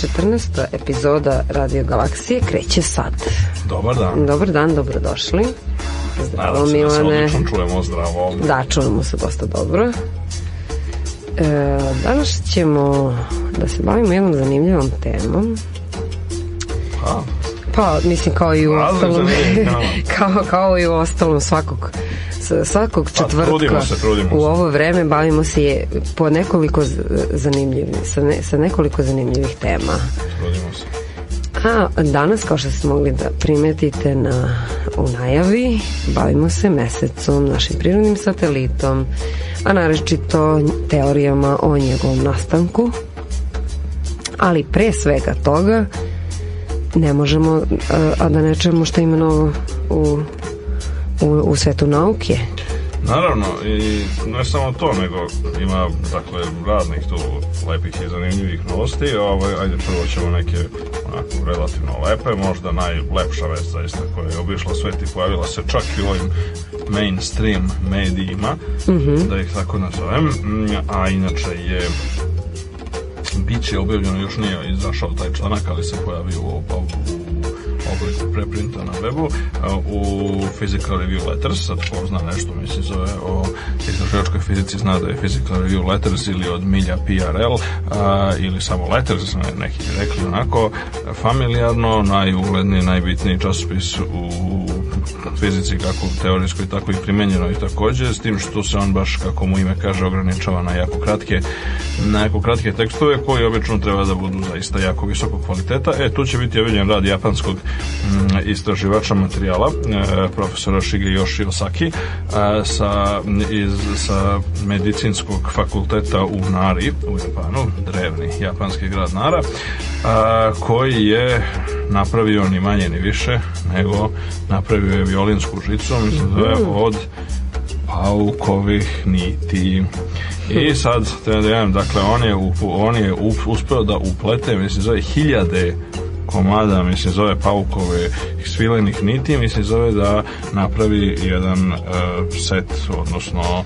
14. epizoda Radio Galaksije kreće sad. Dobar dan. Dobar dan, dobrodošli. Zdravo Nadam se Milane. Da se čujemo zdravo. Da, čujemo se dosta dobro. E, danas ćemo da se bavimo jednom zanimljivom temom. Pa? Pa, mislim, kao i u Razum ostalom... kao, kao i u ostalom svakog nas svakog pa, četvrtka A, trudimo se, trudimo u ovo vreme bavimo se je po nekoliko zanimljivih, sa, ne, sa nekoliko zanimljivih tema. Trudimo se. A danas, kao što ste mogli da primetite na, u najavi, bavimo se mesecom, našim prirodnim satelitom, a naročito teorijama o njegovom nastanku. Ali pre svega toga, ne možemo a, da ne čujemo šta ima novo u u, u svetu nauke. Naravno, i ne samo to, nego ima dakle radnih tu lepih i zanimljivih novosti. Ovaj, ajde prvo ćemo neke onako, relativno lepe, možda najlepša vest zaista koja je obišla svet i pojavila se čak i u ovim mainstream medijima, mm -hmm. da ih tako nazovem, mm, a inače je bit će objavljeno, još nije izašao taj članak, ali se pojavio u, u, koji su preprinta na webu e, u Physical Review Letters, sad ko zna nešto mi se zove o istraživačkoj fizici zna da je Physical Review Letters ili od milja PRL a, e, ili samo Letters, neki rekli onako familijarno, najugledniji, najbitniji časopis u fizici kako teorijskoj tako i i takođe s tim što se on baš kako mu ime kaže ograničava na jako kratke na jako kratke tekstove koji obično treba da budu zaista jako visoko kvaliteta e tu će biti objavljen rad japanskog Mm, istraživača materijala e, profesora Shige Yoshi Osaki e, sa, iz, sa medicinskog fakulteta u Nari u Japanu, drevni japanski grad Nara e, koji je napravio ni manje ni više nego napravio je violinsku žicu mislim od paukovih niti i sad, te, dakle on je, on je uspeo da uplete mislim zove hiljade komada, mi se zove paukove svilenih niti, mi se zove da napravi jedan e, set, odnosno o,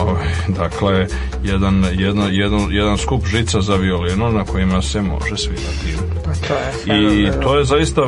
ovaj, dakle, jedan, jedan, jedan, jedan skup žica za violinu na kojima se može svirati. Pa to je I to je zaista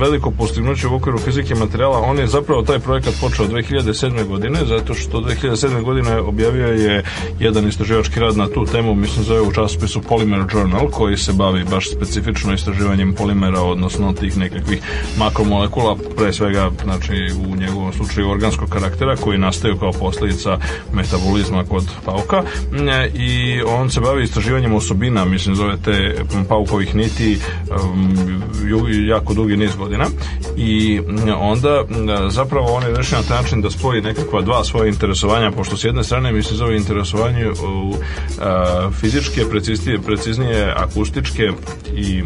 veliko postignuće u okviru fizike materijala. On je zapravo taj projekat počeo 2007. godine, zato što 2007. godine objavio je jedan istraživački rad na tu temu, mislim, zove u časopisu Polymer Journal, koji se bavi baš specifično istraživanjem polimera telomera, odnosno tih nekakvih makromolekula, pre svega znači, u njegovom slučaju organskog karaktera koji nastaju kao posledica metabolizma kod pauka e, i on se bavi istraživanjem osobina, mislim zove te paukovih niti jako dugi niz godina i onda zapravo on je rešio na taj način da spoji nekakva dva svoje interesovanja, pošto s jedne strane mislim zove interesovanje u fizičke, preciznije, preciznije akustičke i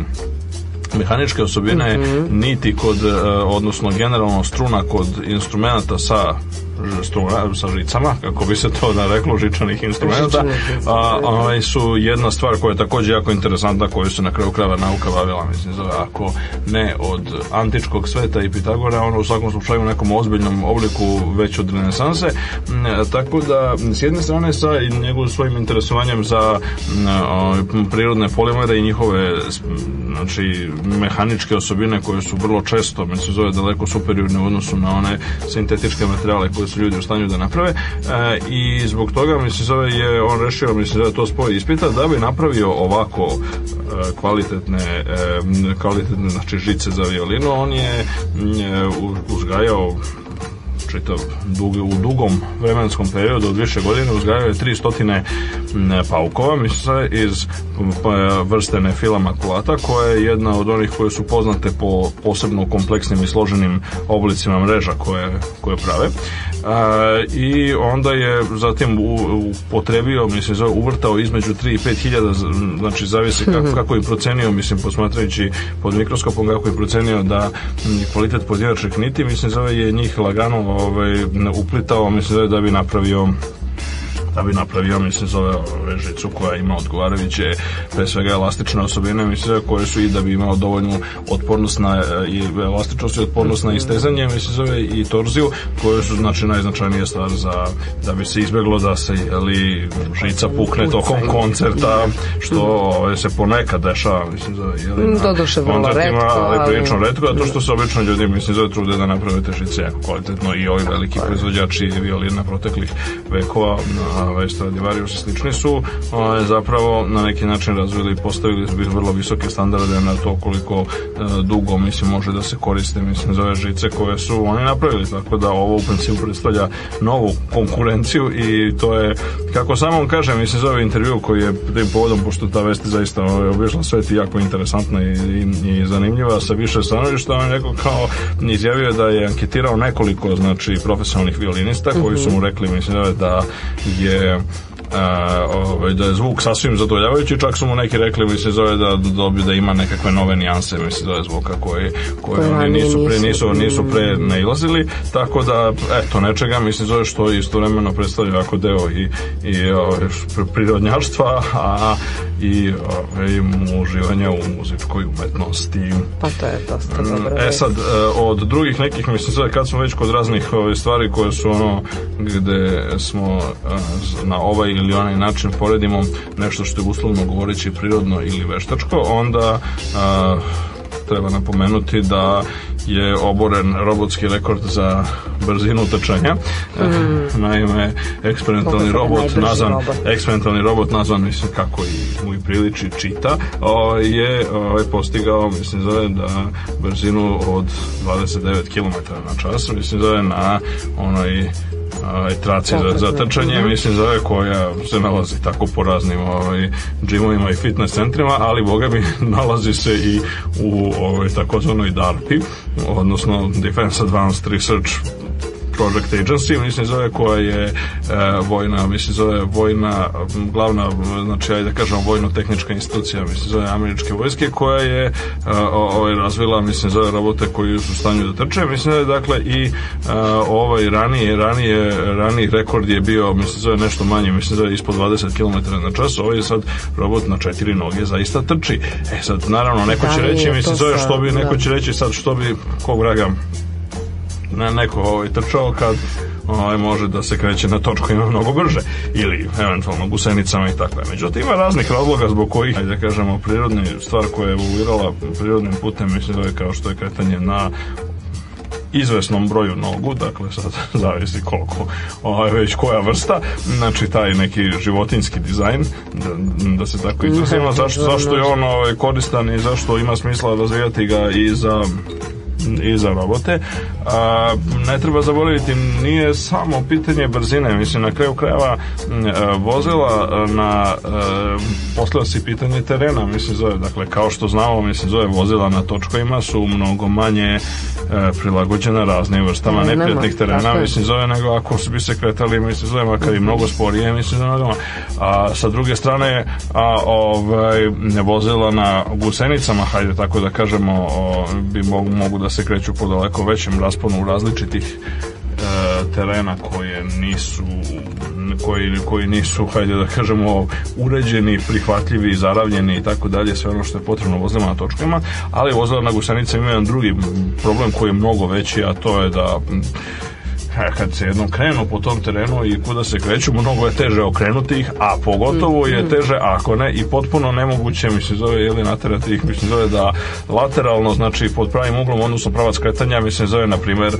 mehaničke osobine mm -hmm. niti kod, e, odnosno generalno struna kod instrumenta sa stuna, sa žicama, kako bi se to nareklo, žičanih instrumenta, a, ovaj, su jedna stvar koja je takođe jako interesantna, koju se na kraju krava nauka bavila, mislim, zove, ako ne od antičkog sveta i Pitagora, ono u svakom slučaju u nekom ozbiljnom obliku već od renesanse, mm, tako da s jedne strane sa njegovim svojim interesovanjem za mm, prirodne polimere i njihove znači mehaničke osobine koje su vrlo često, mislim, zove daleko superiorne u odnosu na one sintetičke materijale koje su ljudi u stanju da naprave eh, i zbog toga mi se zove je on rešio mislim da to spoj ispita da bi napravio ovako eh, kvalitetne eh, kvalitetne znači žice za violinu on je mm, uzgajao čitav dug, u dugom vremenskom periodu od više godine uzgajao je 300 mm, paukova misle iz mm, pa, vrste nefila makulata koja je jedna od onih koje su poznate po posebno kompleksnim i složenim oblicima mreža koje, koje prave a, e, i onda je zatim upotrebio, mislim, zove, uvrtao između 3 i 5 hiljada, znači zavisi kako, mhm. kako je procenio, mislim, posmatrajući pod mikroskopom, kako je procenio da mm, kvalitet podjevačih niti, mislim, zove je njih lagano ovaj, uplitao, mislim da, da bi napravio da bi napravio, mi se zove ove, koja ima odgovarajuće, pre svega elastične osobine, mislim, koje su i da bi imao dovoljnu otpornost na e, i elastičnost i otpornost na istezanje, mislim, zove i torziju, koje su, znači, najznačajnije stvari za, da bi se izbeglo da se ali, žica pukne tokom koncerta, što ove, se ponekad dešava, mislim, zove, jeli, mm, na Doduše, koncertima, ali prilično redko, zato što se obično ljudi, mislim, zove, trude da naprave te žice jako kvalitetno i ovi veliki proizvođači violina proteklih vekova na, ove ovaj, Stradivari još slični su ove, ovaj, zapravo na neki način razvili i postavili vrlo visoke standarde na to koliko e, dugo mislim može da se koriste mislim za ove žice koje su oni napravili tako da ovo u principu predstavlja novu konkurenciju i to je kako on kaže mislim za ovaj intervju koji je tim povodom pošto ta vest zaista ove, ovaj, obišla svet i jako interesantna i, i, i zanimljiva sa više stanovišta on je rekao kao izjavio da je anketirao nekoliko znači profesionalnih violinista koji su mu mhm. rekli mislim da, da je Yeah. ovaj, da je zvuk sasvim zadovoljavajući, čak su mu neki rekli, mislim, zove da dobiju da ima nekakve nove nijanse, se zove zvuka koje, koje oni nisu pre, nisu, nisu pre nailazili, tako da, eto, nečega, mislim, zove što istovremeno predstavlja jako deo i, i ovaj, prirodnjaštva, a i ovaj, uživanja u muzičkoj umetnosti. Pa to je dosta mm, dobro. E sad, e, od drugih nekih, mislim, sve, kad smo već kod raznih ovaj, stvari koje su ono, gde smo e, na ovaj ili onaj način poredimo nešto što je uslovno govoreći prirodno ili veštačko, onda a, treba napomenuti da je oboren robotski rekord za brzinu trčanja. Mm. Naime, eksperimentalni robot nazvan, robot. eksperimentalni robot nazvan, mislim kako i mu i priliči čita, je ovaj, postigao, mislim zove, da brzinu od 29 km na čas, mislim zove, na onoj ovaj, traci za, mhm. za trčanje, mislim zove koja se nalazi tako po raznim ovaj, džimovima i fitness centrima, ali boga mi nalazi se i u ovaj, takozvanoj DARPI, odnosno Defense Advanced Research Project Agency, mislim zove koja je e, vojna, mislim zove vojna, glavna, znači ajde da kažemo vojno-tehnička institucija, mislim zove američke vojske koja je e, ovaj, razvila, mislim zove robote koji su u stanju da trče, mislim da dakle i e, ovaj ranije, ranije, raniji rekord je bio, mislim zove nešto manje, mislim zove ispod 20 km na čas, ovaj je sad robot na četiri noge zaista trči. E sad, naravno, neko će da reći, mislim zove što bi, neko da? će reći sad što bi, kog vraga, na neko ovaj, trčao kad ovaj, može da se kreće na točku ima mnogo brže ili eventualno gusenicama i tako je. Međutim, ima raznih razloga zbog kojih, da kažemo, prirodni stvar koja je evoluirala prirodnim putem, mislim da je kao što je kretanje na izvesnom broju nogu, dakle sad zavisi koliko, ovaj, već koja vrsta, znači taj neki životinski dizajn, da, da se tako i to izrazimo, zašto, zašto je on ovaj, koristan i zašto ima smisla razvijati ga i za za robote. A, ne treba zaboraviti, nije samo pitanje brzine, mislim, na kraju krajeva e, vozila e, na e, poslao si pitanje terena, mislim, zove, dakle, kao što znamo, mislim, zove, vozila na točkovima su mnogo manje prilagođena raznim vrstama mm, ne, neprijatnih terena, mislim, zove, nego ako bi se kretali, mislim, zove, makar i mnogo sporije, mislim, zove, a sa druge strane, a, ovaj, vozila na gusenicama, hajde tako da kažemo, o, bi mogu, mogu da da se kreću po daleko većem rasponu različitih e, terena koje nisu koji, koji nisu, hajde da kažemo uređeni, prihvatljivi, zaravljeni i tako dalje, sve ono što je potrebno vozilama na točkama, ali vozila na gusanicama ima jedan drugi problem koji je mnogo veći, a to je da kad se jednom krenu po tom terenu i kuda se kreću, mnogo je teže okrenuti ih, a pogotovo je mhm. teže ako ne i potpuno nemoguće mi se zove ili naterati ih, mislim zove da lateralno, znači pod pravim uglom, odnosno pravac kretanja, mislim zove na primer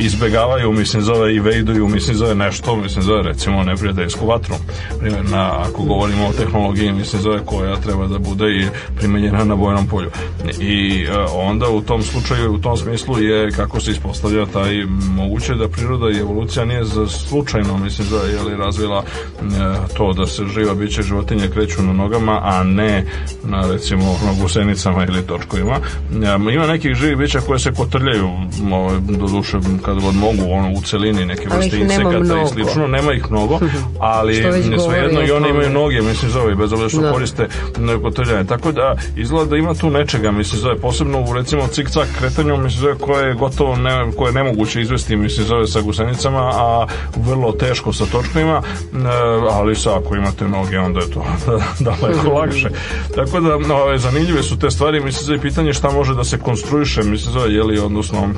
izbegavaju, mislim, zove i vejduju, mislim, zove nešto, mislim, zove recimo neprijateljsku vatru. na, ako govorimo o tehnologiji, mislim, zove koja treba da bude i primenjena na bojnom polju. I e, onda u tom slučaju, u tom smislu je kako se ispostavlja taj moguće da priroda i evolucija nije za slučajno, mislim, zove, je li razvila e, to da se živa biće životinje kreću na nogama, a ne na recimo na nogosenicama ili točkovima. E, ima nekih živih bića koje se kotrljaju, ovaj, do duše, kad god mogu, ono, u celini neke vrste insekata i slično, nema ih mnogo, ali svejedno i one imaju noge, mislim, zove, bez obzira što da. koriste kotrljanje. Tako da, izgleda da ima tu nečega, mislim, zove, posebno u, recimo, cik-cak kretanju, mislim, zove, koje je gotovo, ne, koje je nemoguće izvesti, mislim, zove, sa gusenicama, a vrlo teško sa točkovima, e, ali sa, ako imate noge, onda je to daleko lakše. Tako da, no, zanimljive su te stvari, mislim, zove, pitanje šta može da se konstruiše, mislim, zove, je li, odnosno,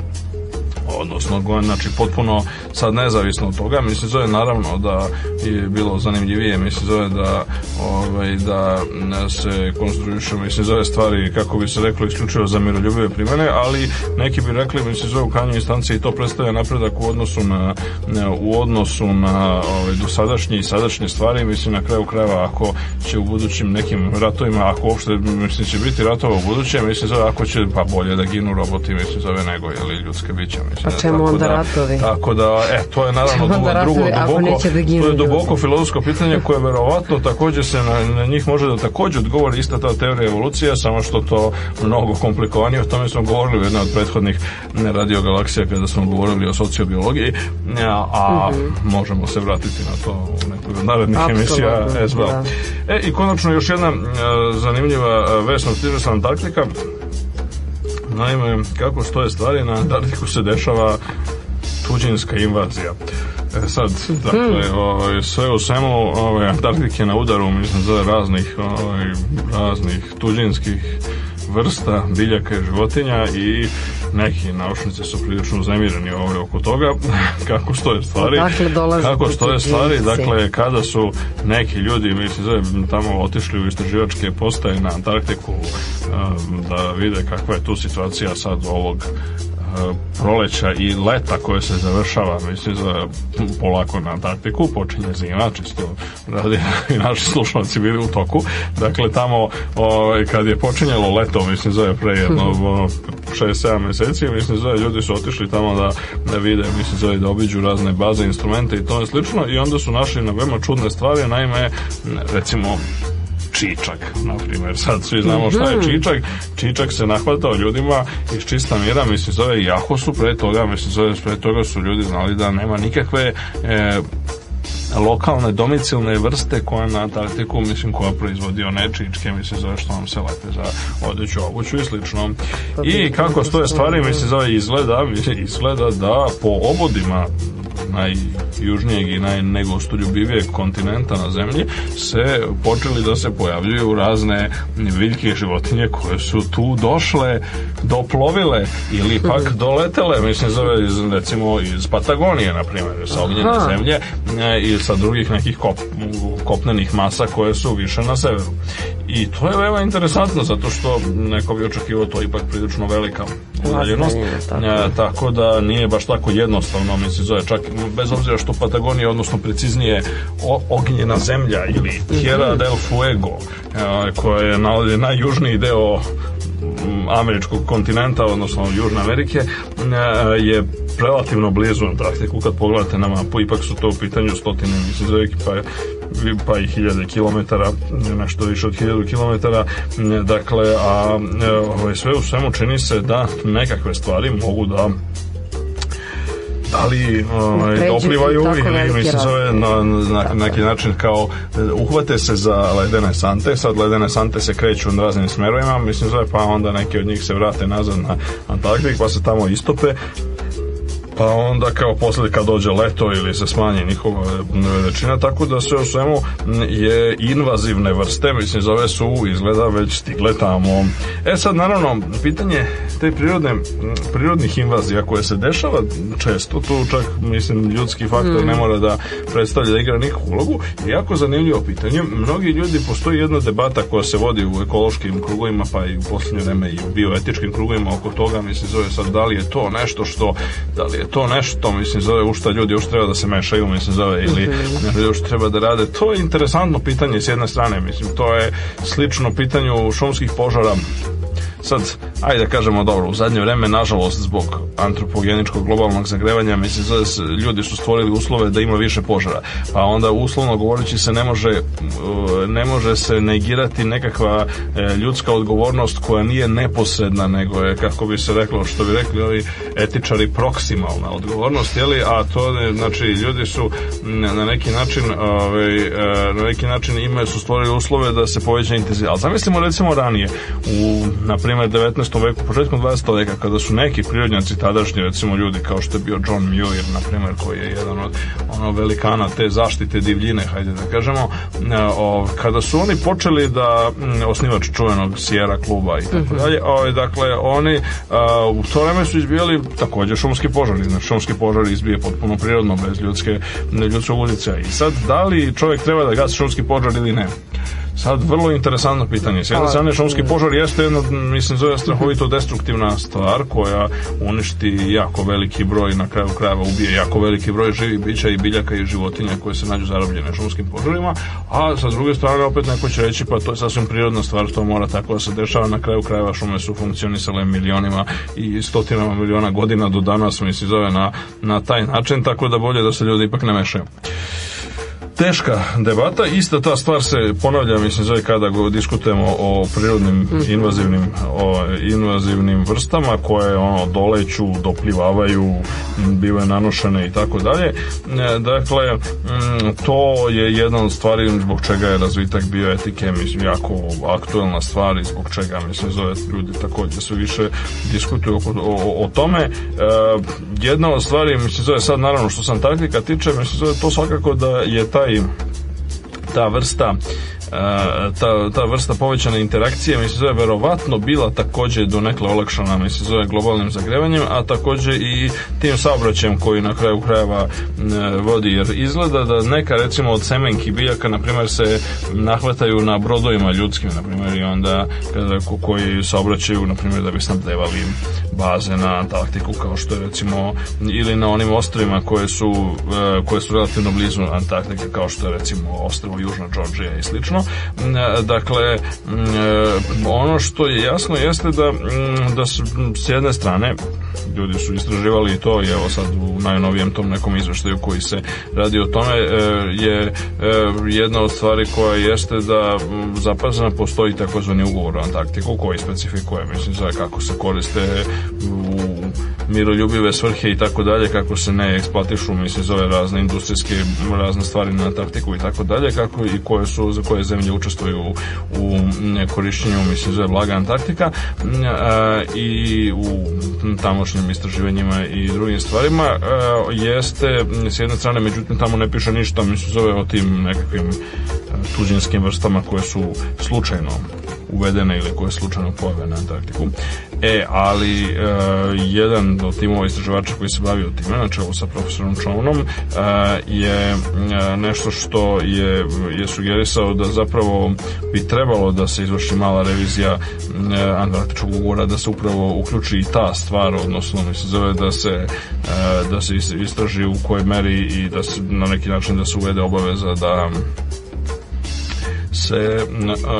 odnosno znači potpuno sad nezavisno od toga mislim zove naravno da je bilo zanimljivije mislim zove da ovaj, da se konstruišu mislim zove stvari kako bi se reklo isključivo za miroljubive primene ali neki bi rekli mislim zove u kanju instanci i to predstavlja napredak u odnosu na u odnosu na ovaj, dosadašnje i sadašnje stvari mislim na kraju krajeva ako će u budućim nekim ratovima ako uopšte mislim će biti ratova u budućem mislim zove ako će pa bolje da ginu roboti mislim zove nego ili ljudske bića mislim Znači, pa čemu onda da, ratovi? Tako da, e, to je naravno drugo, drugo duboko, da to je duboko filozofsko pitanje koje verovatno takođe se na, na njih može da takođe odgovori ista ta teorija evolucije, samo što to mnogo komplikovanije, o tome smo govorili u jednoj od prethodnih radiogalaksija kada smo govorili o sociobiologiji, a, a mhm. možemo se vratiti na to u nekoj narednih Absolutno, emisija SBL. Da. E, i konačno još jedna e, zanimljiva e, vest, stiže se Antarktika, Naime, kako stoje stvari, na Dartiku se dešava tuđinska invazija. E sad, dakle, hmm. ovaj, sve u svemu, ovaj, Antarktik je na udaru, mislim, za raznih, ovaj, raznih tuđinskih vrsta biljaka i životinja i neki naučnici su prilično uznemireni ovaj oko toga kako stoje stvari dakle, dolazi kako stoje stvari dakle kada su neki ljudi mislim tamo otišli u istraživačke postaje na Antarktiku um, da vide kakva je tu situacija sad ovog proleća i leta koje se završava mislim za polako na Antarktiku počinje zima čisto radi i naši slušalci bili u toku dakle tamo o, ovaj, kad je počinjalo leto mislim za pre jedno 6-7 meseci mislim za ljudi su otišli tamo da, da vide mislim za da obiđu razne baze instrumente i to je slično i onda su našli na veoma čudne stvari naime recimo Čičak, na primjer. Sad svi znamo šta je mhm. Čičak. Čičak se nahvatao ljudima iz čista mira, mislim, zove jako pre toga, mislim, zove pre toga su ljudi znali da nema nikakve e, lokalne domicilne vrste koja na Antarktiku, mislim, koja proizvodi one čičke, mislim, zove što vam se late za odeću, obuću i slično. Pa I kako stoje stvari, mislim, zove izgleda, mislim, izgleda da po obodima najjužnijeg i naj, najgostoljubivijeg kontinenta na zemlji se počeli da se pojavljuju razne biljke životinje koje su tu došle, doplovile ili pak doletele, mislim zove iz, recimo iz Patagonije na primjer, sa ognjene Aha. zemlje e, i sa drugih nekih kop, kopnenih masa koje su više na severu. I to je veoma interesantno, zato što neko bi očekivao to ipak prilično velika udaljenost. Tako. E, tako da nije baš tako jednostavno, mislim, zove čak bez obzira što Patagonija, odnosno preciznije o, ognjena zemlja ili Tierra del Fuego, e, koja je na, najjužniji deo mm, američkog kontinenta, odnosno Južne Amerike, e, je relativno blizu Antarktiku kad pogledate na mapu, ipak su to u pitanju stotine, mislim, zove pa i hiljade kilometara, nešto više od hiljadu kilometara, dakle, a ovaj, sve u svemu čini se da nekakve stvari mogu da ali ovaj, doplivaju da i mislim zove na, na neki način kao uhvate se za ledene sante, sad ledene sante se kreću u raznim smerovima, mislim zove pa onda neki od njih se vrate nazad na Antarktik pa se tamo istope pa onda kao posle kad dođe leto ili se smanji njihova e, veličina, tako da sve o svemu je invazivne vrste, mislim zove su izgleda već stigle tamo. E sad naravno, pitanje te prirodne, prirodnih invazija koje se dešava često, tu čak mislim ljudski faktor mm. ne mora da predstavlja da igra nikakvu ulogu, je jako zanimljivo pitanje. Mnogi ljudi, postoji jedna debata koja se vodi u ekološkim krugovima, pa i u posljednje vreme i u bioetičkim krugovima oko toga, mislim zove sad da li je to nešto što, da li je je to nešto, mislim, zove u šta ljudi još treba da se mešaju, mislim, zove, ili ljudi mhm. još treba da rade. To je interesantno pitanje s jedne strane, mislim, to je slično pitanju šumskih požara sad, ajde da kažemo dobro, u zadnje vreme, nažalost, zbog antropogeničkog globalnog zagrevanja, mislim, zove, ljudi su stvorili uslove da ima više požara, pa onda uslovno govoreći se ne može, uh, ne može se negirati nekakva uh, ljudska odgovornost koja nije neposredna, nego je, kako bi se reklo, što bi rekli ovi etičari, proksimalna odgovornost, jeli, a to, znači, ljudi su na neki način, ovaj, uh, na neki način imaju, su stvorili uslove da se poveća intenzitet. Ali zamislimo, recimo, ranije, u, na primjer, stvarima 19. veku, početkom 20. veka, kada su neki prirodnjaci tadašnji, recimo ljudi kao što je bio John Muir, na primer, koji je jedan od ono, velikana te zaštite divljine, hajde da kažemo, e, o, kada su oni počeli da, osnivač čuvenog Sierra kluba i tako mhm. dalje, o, ovaj, dakle, oni a, u to vreme su izbijali takođe šumski požari, znači šumski požari izbije potpuno prirodno, bez ljudske, ljudskog udicaja. I sad, da li čovek treba da gasi šumski požar ili ne? Sad, vrlo interesantno pitanje. S jedne strane, šumski požar jeste jedna, mislim, zove strahovito destruktivna stvar koja uništi jako veliki broj, na kraju krajeva ubije jako veliki broj živih bića i biljaka i životinja koje se nađu zarobljene šumskim požarima, a sa druge strane opet neko će reći pa to je sasvim prirodna stvar, to mora tako da se dešava, na kraju krajeva šume su funkcionisale milionima i stotinama miliona godina do danas, mislim, zove na, na taj način, tako da bolje da se ljudi ipak ne mešaju teška debata. Ista ta stvar se ponavlja, mislim, zove kada diskutujemo o prirodnim mhm. invazivnim, o invazivnim vrstama koje ono doleću, doplivavaju, bivaju nanošene i tako dalje. E, dakle, mm, to je jedna od stvari zbog čega je razvitak bioetike mislim, jako aktuelna stvar i zbog čega mislim, zove ljudi takođe sve više diskutuju o, o, o tome. E, jedna od stvari, mislim, zove sad naravno što sam taktika tiče, mislim, zove to svakako da je ta i ta vrsta ta, ta vrsta povećane interakcije mi se zove verovatno bila također donekle olakšana mi se zove globalnim zagrevanjem, a takođe i tim saobraćajem koji na kraju krajeva vodi jer izgleda da neka recimo od semenki biljaka na primer se nahvataju na brodovima ljudskim na primer i onda kada, koji saobraćaju na primer da bi snabdevali baze na Antarktiku kao što je recimo ili na onim ostrovima koje su e, koje su relativno blizu Antarktike kao što je recimo ostrovo Južna Đorđija i slično Dakle, mm, e, ono što je jasno jeste da, mm, da su, s jedne strane ljudi su istraživali i to i evo sad u najnovijem tom nekom izveštaju koji se radi o tome e, je e, jedna od stvari koja jeste da mm, zapazana postoji takozvani ugovor o Antarktiku koji specifikuje mislim za kako se koriste u miroljubive svrhe i tako dalje kako se ne eksploatišu mislim zove razne industrijske razne stvari na Antarktiku i tako dalje kako i koje su za koje zemlje učestvuju u, u mm, korišćenju, mislim, zove Blaga Antarktika mm, i u tamošnjim istraživanjima i drugim stvarima jeste s jedne strane, međutim tamo ne piše ništa, mislim, zove o tim nekakvim e, tuđinskim vrstama koje su slučajno uvedena ili koja je slučajno pojave na Antarktiku. E, ali e, jedan od timova istraživača koji se bavio time, znači ovo sa profesorom Čovnom, e, je e, nešto što je, je sugerisao da zapravo bi trebalo da se izvrši mala revizija e, Antarktičkog ugovora, da se upravo uključi i ta stvar, odnosno mi se zove da se, e, da se istraži u kojoj meri i da se na neki način da se uvede obaveza da se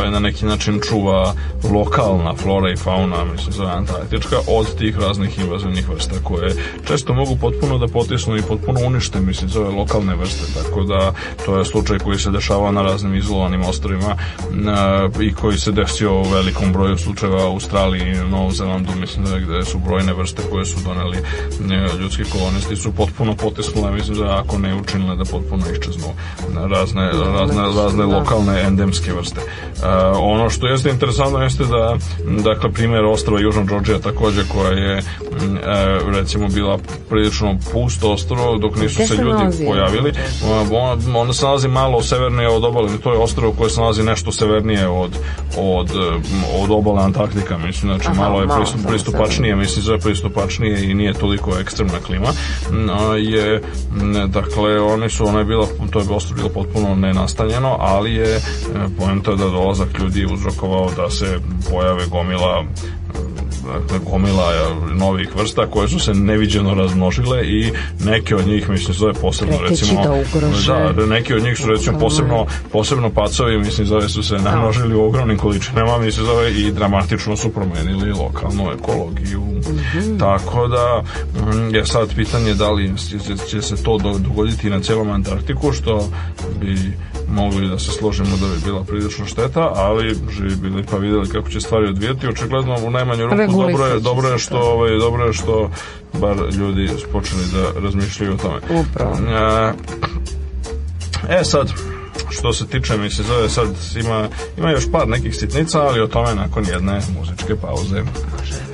e, na neki način čuva lokalna flora i fauna, mislim se antarktička, od tih raznih invazivnih vrsta koje često mogu potpuno da potisnu i potpuno unište, mislim se lokalne vrste, tako da to je slučaj koji se dešava na raznim izolovanim ostrovima e, i koji se desio u velikom broju slučajeva u Australiji i Novom Zelandu, mislim da gde su brojne vrste koje su doneli e, ljudski kolonisti su potpuno potisnule, mislim da ako ne učinile da potpuno iščeznu razne, razne, razne, razne lokalne ende endemske vrste. E, ono što jeste interesantno jeste da, dakle, primjer ostrava Južna Đorđija takođe koja je e, recimo bila prilično pust ostrovo dok nisu Gde se ljudi nalazi? pojavili. Ona, e, ona se nalazi malo severnije od obale. To je ostrovo koje se nalazi nešto severnije od, od, od obale Antarktika. Mislim, znači Aha, malo je malo pristup, pristupačnije, mislim, zove pristupačnije i nije toliko ekstremna klima. Mm, je, dakle, oni su, ona je bila, to je ostrovo bilo potpuno nenastanjeno, ali je E, poenta da dolazak ljudi je uzrokovao da se pojave gomila e, dakle, gomila e, novih vrsta koje su se neviđeno razmnožile i neke od njih, mislim, zove posebno Preteći recimo, da, da, da, neke od njih su recimo posebno, posebno pacovi mislim, zove su se da. namnožili u ogromnim količinama, mislim, zove i dramatično su promenili lokalnu ekologiju mm -hmm. tako da mm, je sad pitanje da li će se to dogoditi na celom Antarktiku, što bi mogli da se složimo da bi bila prilično šteta, ali živi bili pa videli kako će stvari odvijeti. Očigledno u najmanju ruku dobro je, dobro je što da. ovaj, dobro je što bar ljudi počeli da razmišljaju o tome. Upravo. E, e sad, što se tiče mi se zove sad ima, ima još par nekih sitnica, ali o tome nakon jedne muzičke pauze. Može.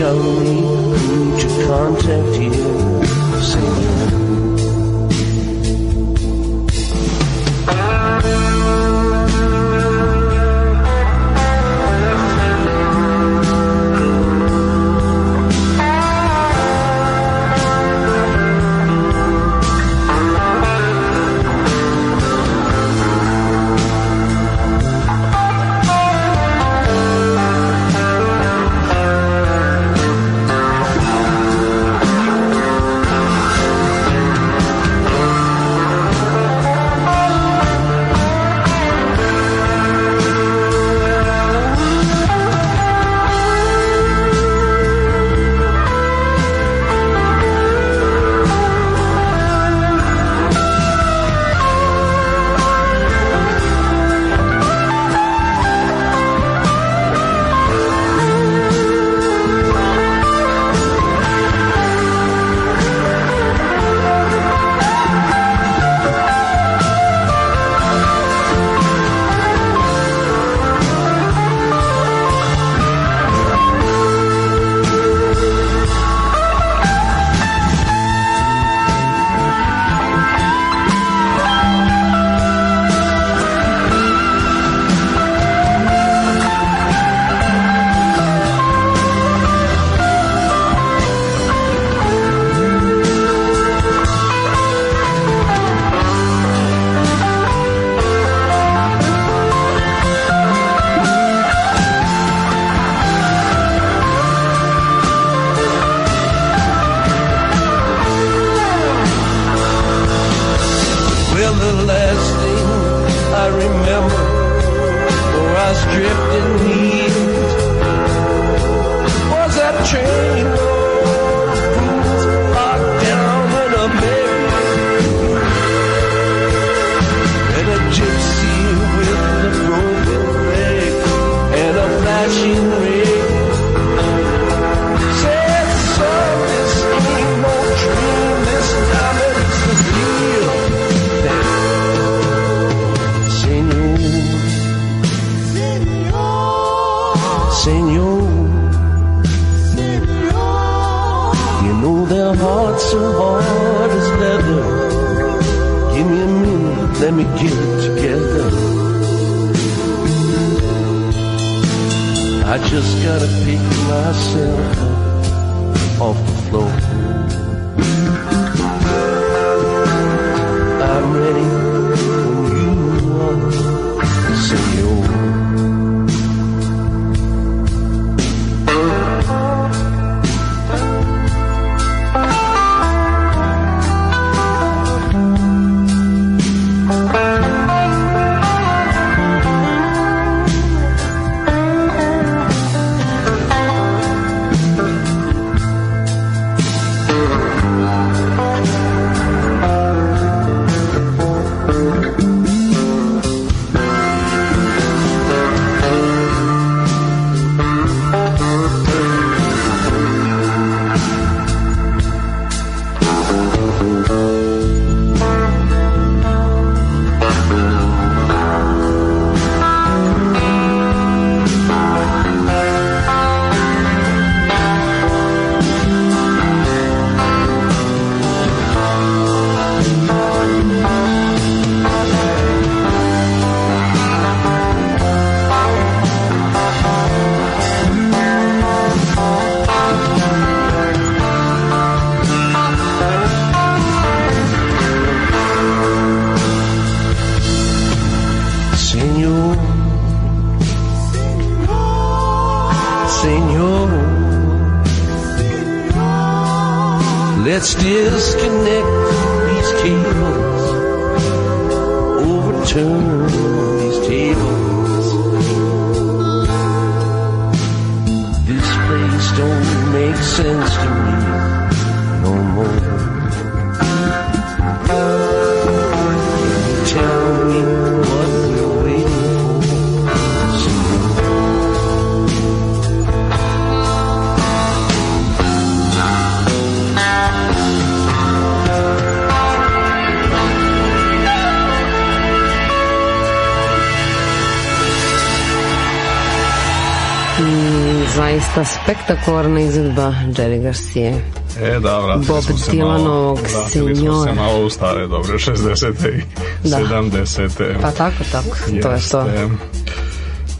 show me who to contact you. Say Thank you. spektakularna izvedba Jerry Garcia. E, da, vratili Bob smo se malo, vratili smo se malo u stare, dobre, 60. i da. 70. Pa tako, tako, Jeste. to je to.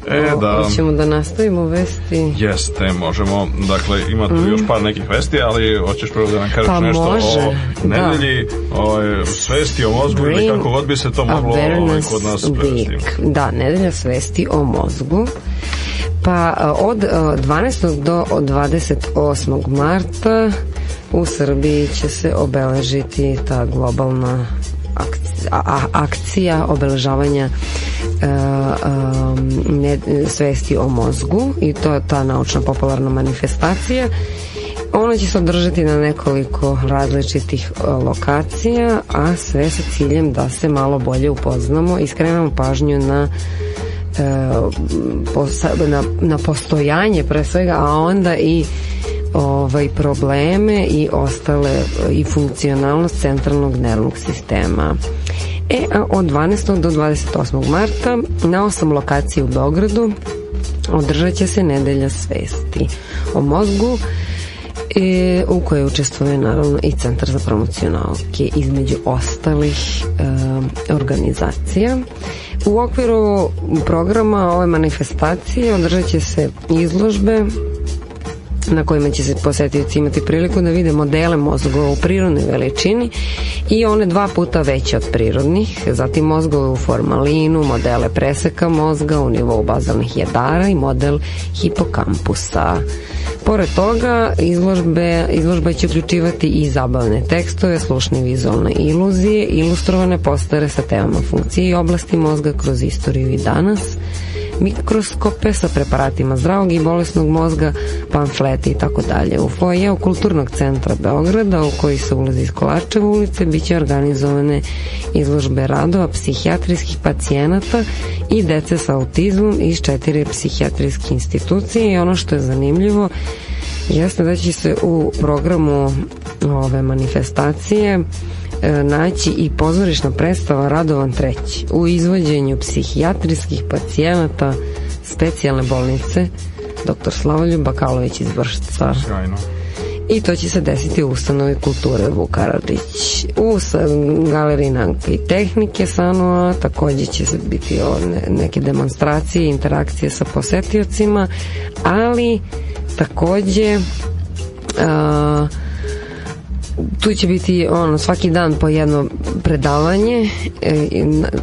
E, o, da. Hoćemo da nastavimo vesti. Jeste, možemo. Dakle, ima tu mm. još par nekih vesti, ali hoćeš prvo da nam kažeš pa nešto može. o da. nedelji, da. o svesti o mozgu Brain ili kako god bi se to moglo ovaj, kod nas prevesti. Da, nedelja svesti o mozgu. Pa e, od 12. E, do 28. marta u Srbiji će se obeležiti ta globalna akcija obeležavanja e, e, ne, svesti o mozgu i to je ta naučno popularna manifestacija ona će se održati na nekoliko različitih e, lokacija a sve sa ciljem da se malo bolje upoznamo i skrenemo pažnju na E, na, na postojanje pre svega, a onda i ovaj probleme i ostale i funkcionalnost centralnog nervnog sistema. E, a od 12. do 28. marta na osam lokacija u Beogradu održat će se nedelja svesti o mozgu e, u kojoj učestvuje naravno i Centar za promociju nauke između ostalih e, organizacija. U okviru programa ove manifestacije održat će se izložbe na kojima će se posetioci imati priliku da vide modele mozgova u prirodnoj veličini i one dva puta veće od prirodnih, zatim mozgove u formalinu, modele preseka mozga u nivou bazalnih jedara i model hipokampusa. Pored toga, izložbe, izložba će uključivati i zabavne tekstove, slušne vizualne iluzije, ilustrovane postare sa temama funkcije i oblasti mozga kroz istoriju i danas, mikroskope sa preparatima zdravog i bolesnog mozga, pamflete i tako dalje. U foajeu Kulturnog centra Beograda, u koji se ulazi iz Kolarčeva ulice, bit će organizovane izložbe radova psihijatrijskih pacijenata i dece sa autizmom iz četiri psihijatrijske institucije i ono što je zanimljivo jeste da će se u programu ove manifestacije E, naći i pozorišna predstava Radovan III u izvođenju psihijatrijskih pacijenata specijalne bolnice dr. Slavoljub Bakalović iz Bršca. I to će se desiti u ustanovi kulture Vukaradić. U galeriji nauke i tehnike Sanoa takođe će se biti neke demonstracije, interakcije sa posetiocima, ali takođe a, tu će biti ono, svaki dan po jedno predavanje, e,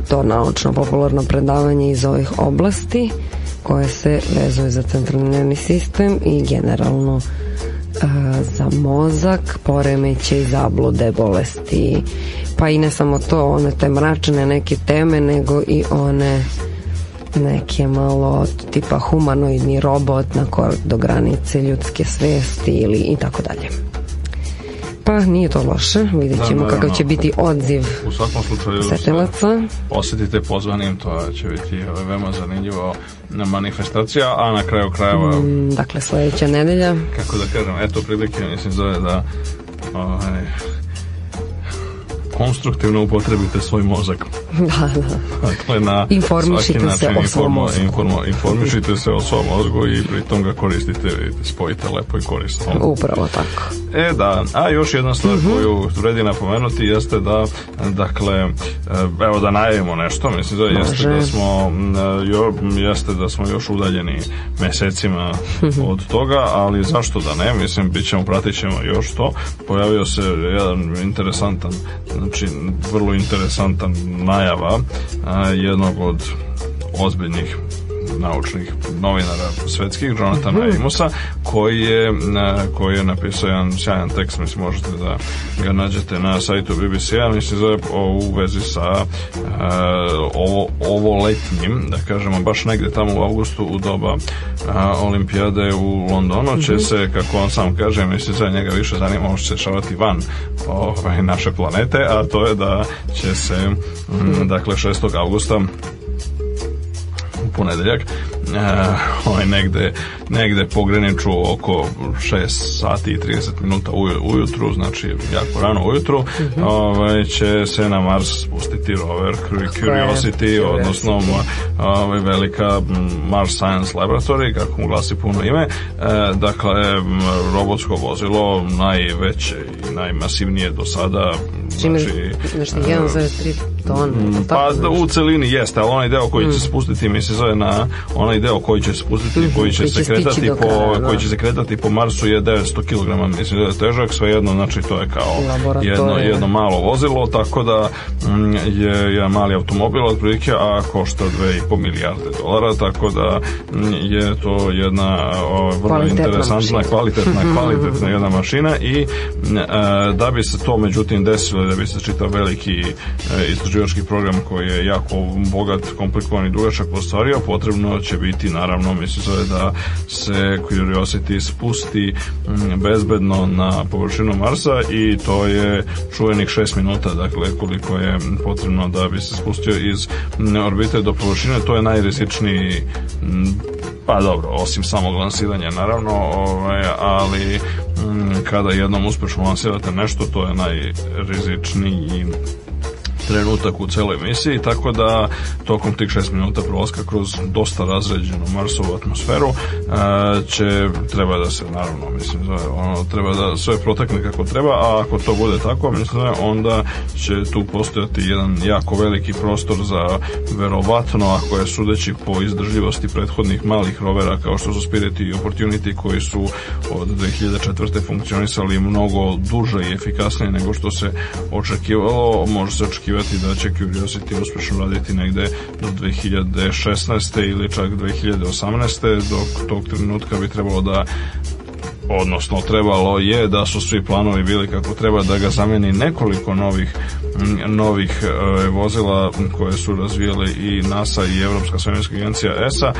to naučno popularno predavanje iz ovih oblasti koje se vezuje za centralni nervni sistem i generalno e, za mozak, poremeće i zablude, bolesti. Pa i ne samo to, one te mračne neke teme, nego i one neke malo tipa humanoidni robot na kor do granice ljudske svesti ili i tako dalje. Pa nije to loše, vidjet da, ćemo da, kakav će da. biti odziv u svakom slučaju setilaca. Osetite pozvanim, to će biti ovaj, veoma zanimljivo manifestacija, a na kraju krajeva... Mm, dakle, sledeća nedelja. Kako da kažem, eto prilike, mislim, zove da ovaj, konstruktivno upotrebite svoj mozak. Da, da. Dakle, na informišite način se o svom mozgu. Informo, informišite se o svom mozgu i pritom ga koristite, spojite lepo i koristno. Upravo tako. E da, a još jedna stvar mm -hmm. koju vredi napomenuti jeste da, dakle, e, evo da najavimo nešto, mislim da jeste Može. da smo, jo, jeste da smo još udaljeni mesecima mhm. od toga, ali zašto da ne, mislim, bit ćemo, pratit ćemo još to. Pojavio se jedan interesantan Znači, vrlo interesantan najava jednog od ozbiljnih naučnih novinara svetskih, Jonathana Imosa, mhm. koji je, koji je napisao jedan sjajan tekst, mislim, možete da ga nađete na sajtu BBC-a, mislim, zove u vezi sa ovo, ovo letnjim, da kažemo, baš negde tamo u augustu u doba olimpijade u Londonu će mhm. se, kako on sam kaže, mislim, za njega više zanima može se dešavati van ove, ovaj, naše planete, a to je da će se, mhm. dakle, 6. augusta ponedjeljak uh, ovaj, negde, negde pograniču oko 6 sati i 30 minuta uj, ujutru, znači jako rano ujutru, mm -hmm. ovaj, će se na Mars spustiti rover Curiosity, odnosno ovaj, velika Mars Science Laboratory, kako mu glasi puno ime, e, dakle, robotsko vozilo najveće i najmasivnije do sada Čime, znači, znači 1,3 eh, tona. Pa da, u celini jeste, ali onaj deo koji mm. će mhm. spustiti mi se zove na onaj onaj deo koji će se pustiti, mhm. koji će, koji će se kretati po kraja, koji da. će se kretati po Marsu je 900 kg, mislim da je težak, svejedno znači to je kao jedno jedno malo vozilo, tako da m, mm, je jedan mali automobil otprilike, a košta 2,5 milijarde dolara, tako da mm, je to jedna o, vrlo kvalitetna interesantna, mašina. kvalitetna, kvalitetna jedna mašina i mm, e, da bi se to međutim desilo, da bi se čitav veliki e, istraživački program koji je jako bogat, komplikovan i dugačak ostvario, potrebno će biti biti naravno mislio je da se Curiosity spusti mm, bezbedno na površinu Marsa i to je čuvenih 6 minuta dakle koliko je potrebno da bi se spustio iz mm, orbite do površine to je najrizičniji mm, pa dobro, osim samog lansiranja naravno, ovaj, ali kada jednom uspešno lansirate nešto, to je najrizičniji trenutak u celoj misiji, tako da tokom tih 6 minuta prolaska kroz dosta razređenu Marsovu atmosferu a, e, će, treba da se naravno, mislim, zove, ono, treba da sve protekne kako treba, a ako to bude tako, mislim, zove, onda će tu postojati jedan jako veliki prostor za verovatno, ako je sudeći po izdržljivosti prethodnih malih rovera kao što su Spirit i Opportunity koji su od 2004. funkcionisali mnogo duže i efikasnije nego što se očekivalo, može se očekivati očekivati da će Curiosity uspešno raditi negde do 2016. ili čak 2018. dok tog trenutka bi trebalo da odnosno trebalo je da su svi planovi bili kako treba da ga zameni nekoliko novih novih e, vozila koje su razvijali i NASA i Evropska svemirska agencija ESA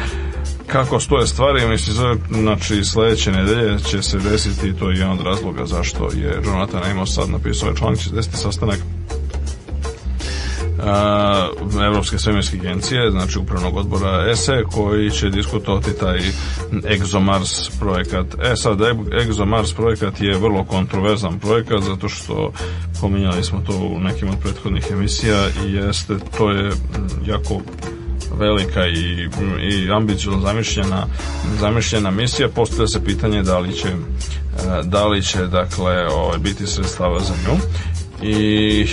kako stoje stvari, mislim, znači sledeće nedelje će se desiti, to je jedan od razloga zašto je Jonathan Amos sad napisao ovaj članak, će se desiti sastanak Evropske svemirske agencije, znači upravnog odbora ESE, koji će diskutovati taj ExoMars projekat. E sad, e- ExoMars projekat je vrlo kontroverzan projekat, zato što pominjali smo to u nekim od prethodnih emisija i jeste, to je jako velika i, i ambicijalno zamišljena, zamišljena misija, postavlja se pitanje da li će e, da li će dakle ovaj, biti sredstava za nju i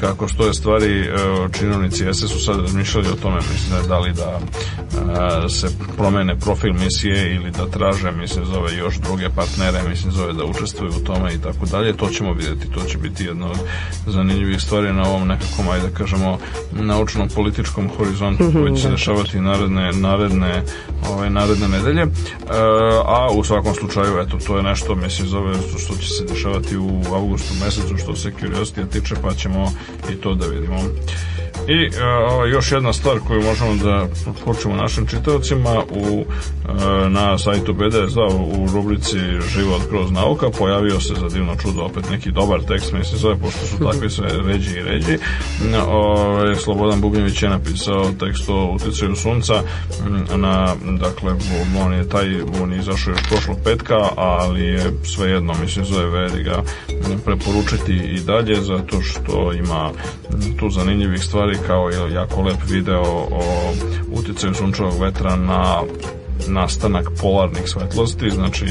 kako što je stvari e, činovnici jeste su sad razmišljali o tome mislim da li da e, se promene profil misije ili da traže mislim zove još druge partnere mislim zove da učestvuju u tome i tako dalje to ćemo videti to će biti jedna od zanimljivih stvari na ovom nekakvom ajde da kažemo naučnom političkom horizontu mhm, koji će se da. dešavati naredne naredne ove ovaj, naredne nedelje e, a u svakom slučaju eto to je nešto mislim zove što će se dešavati u avgustu mesecu što se Curiosity tiče pa ćemo i to da vidimo. I e, a, još jedna stvar koju možemo da počnemo našim čitavcima u, a, e, na sajtu BDSA u rubrici Život kroz nauka pojavio se za divno čudo opet neki dobar tekst, meni se zove, pošto su takvi sve ređi i ređi. A, e, Slobodan Bubnjević je napisao tekst o uticaju sunca na, dakle, on je taj, on je izašao još prošlog petka, ali je svejedno, mislim, zove veri ga preporučiti i dalje, zato što ima tu zanimljivih stvari ali kao je jako lep video o uticaju sunčevog vetra na nastanak polarnih svetlosti, znači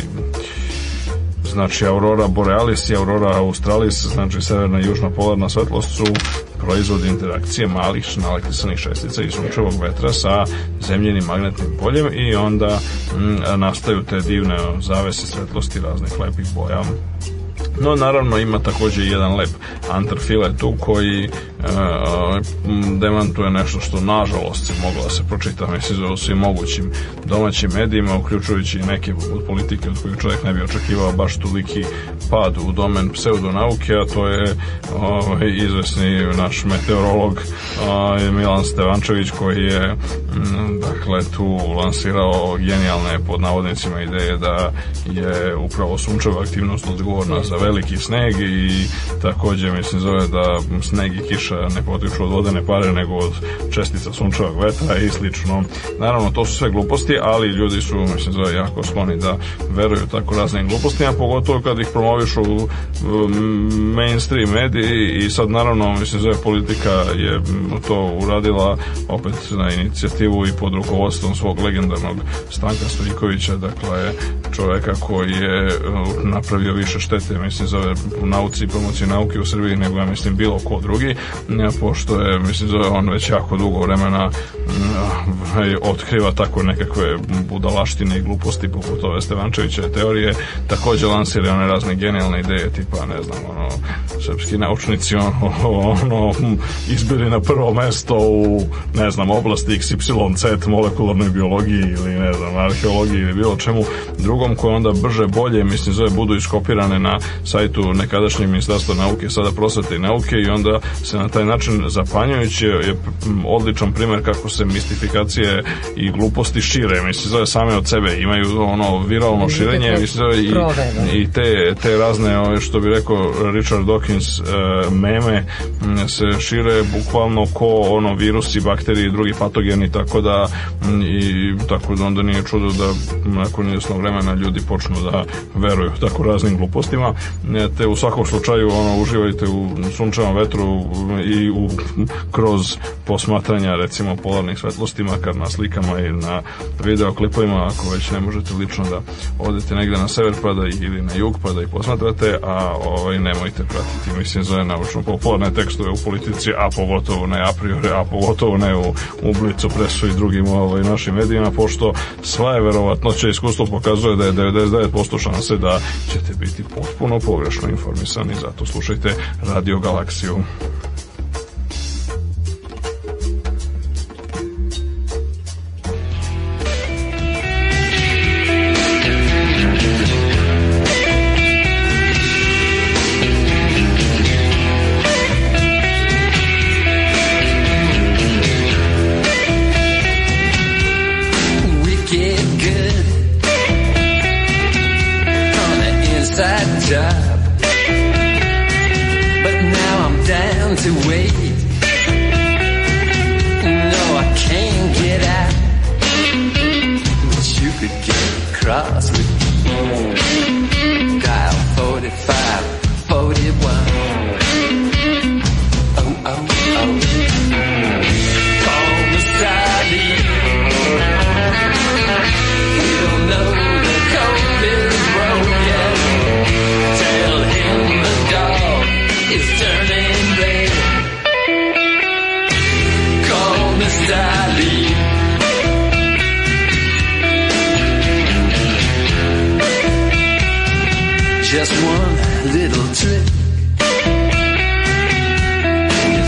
znači Aurora Borealis i Aurora Australis, znači severna i južna polarna svetlost su proizvod interakcije malih nalektisanih šestica i sunčevog vetra sa zemljenim magnetnim poljem i onda m, mm, nastaju te divne zavese svetlosti raznih lepih boja No naravno ima također jedan lep antrfile tu koji e, mm, demantuje nešto što nažalost se moglo da se pročita mislim u svim mogućim domaćim medijima uključujući i neke od politike od kojih čovjek ne bi očekivao baš toliki pad u domen pseudonauke a to je e, izvesni naš meteorolog e, Milan Stevančević koji je m, mm, dakle tu lansirao genijalne pod navodnicima ideje da je upravo sunčeva aktivnost odgovorna za veliki sneg i takođe mislim zove da sneg i kiša ne potiču od vodene pare nego od čestica sunčevog vetra i slično. Naravno to su sve gluposti, ali ljudi su mislim zove jako skloni da veruju tako raznim glupostima, pogotovo kad ih promoviš u mainstream mediji i sad naravno mislim zove politika je to uradila opet na inicijativu i pod rukovodstvom svog legendarnog Stanka Stojkovića, dakle čoveka koji je e, napravio više štete mislim se zove u nauci i promociji nauke u Srbiji nego, ja mislim, bilo ko drugi, e, pošto je, mislim, zove on već jako dugo vremena mm, e, otkriva tako nekakve budalaštine i gluposti poput ove Stevančeviće teorije, takođe lansira one razne genijalne ideje tipa, ne znam, ono, srpski naučnici, ono, ono izbili na prvo mesto u, ne znam, oblasti XYZ molekularnoj biologiji ili, ne znam, arheologiji ili bilo čemu drugom koje onda brže, bolje, mislim, zove, budu iskopirane na sajtu nekadašnjeg ministarstva nauke, sada prosvete i nauke i onda se na taj način zapanjujući je odličan primer kako se mistifikacije i gluposti šire, mislim zove same od sebe, imaju ono viralno širenje mislim zove i, i te, te razne ove što bi rekao Richard Dawkins e, meme se šire bukvalno ko ono virusi, bakterije i drugi patogeni tako da i tako da onda nije čudo da nakon izvjesnog vremena ljudi počnu da veruju tako raznim glupostima te u svakom slučaju ono uživajte u sunčevom vetru i u kroz posmatranja recimo polarnih svetlostima kad na slikama i na videoklipovima ako već ne možete lično da odete negde na sever pa da ili na jug pa da i posmatrate a ovaj nemojte pratiti mislim za naučno popularne tekstove u politici a pogotovo ne a priori a pogotovo ne u, u Blicu presu i drugim ovaj, našim medijima pošto sva je verovatnoća iskustvo pokazuje da je 99% šanse da ćete biti potpuno pogrešno informisani, zato slušajte Radio Galaksiju. up. But now I'm down to wait. No, I can't get out. But you could get across. with me. one little trick.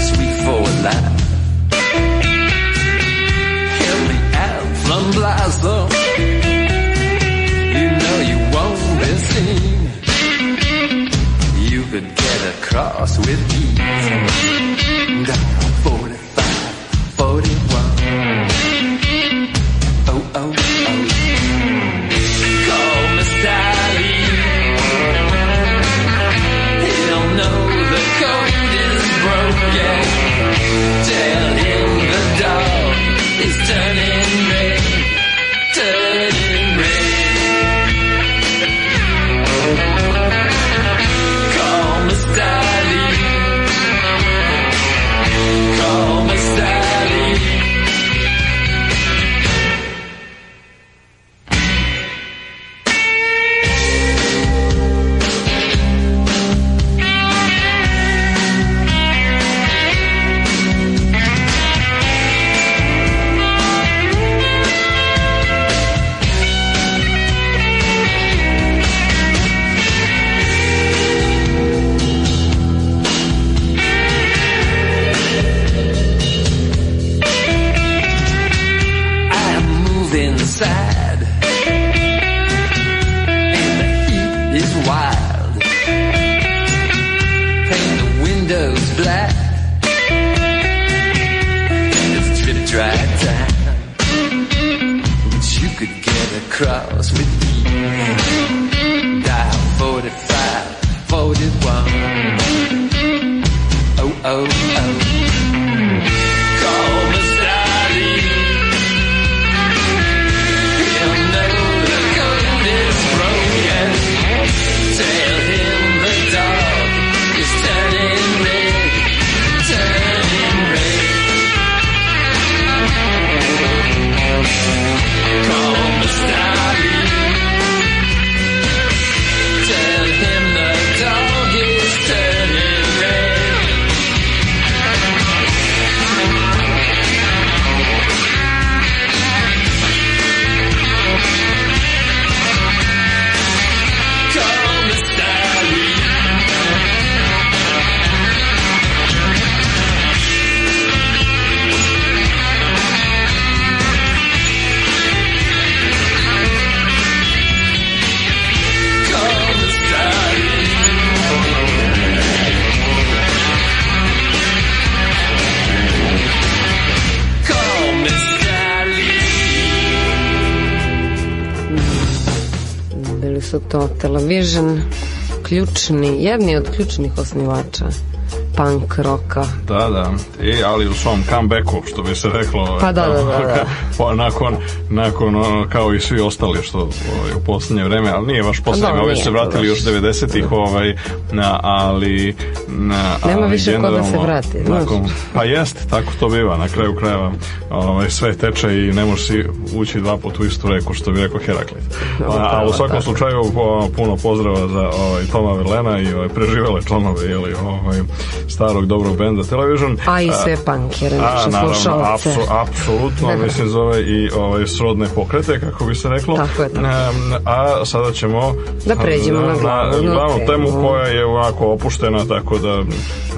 sweet me You know you won't be seen. You could get across with me. to Television ključni, jedni od ključnih osnivača punk roka. Da, da. E, ali u svom comebacku, što bi se reklo. Pa da, da, da, da. pa nakon, nakon kao i svi ostali što ovaj, u poslednje vreme, ali nije baš poslednje, da, ove se vratili još 90-ih, ovaj, na, ali... Na, Nema ali više ko da se vrati. Nakon, pa jest, tako to biva, na kraju krajeva ovaj, sve teče i ne možeš ući dva puta u istu reku, što bi rekao Heraklit. A, u svakom tako. slučaju puno pozdrava za ovaj, Toma Verlena i ovaj, preživele članove, jeli, ovaj, starog dobrog benda Television. A i sve punkere, naše slušalce. apsolutno, da. mislim zove i ovaj, srodne pokrete, kako bi se reklo. Tako je, tako. A sada ćemo da pređemo na glavnu, na, glavnu temu koja je ovako opuštena, tako da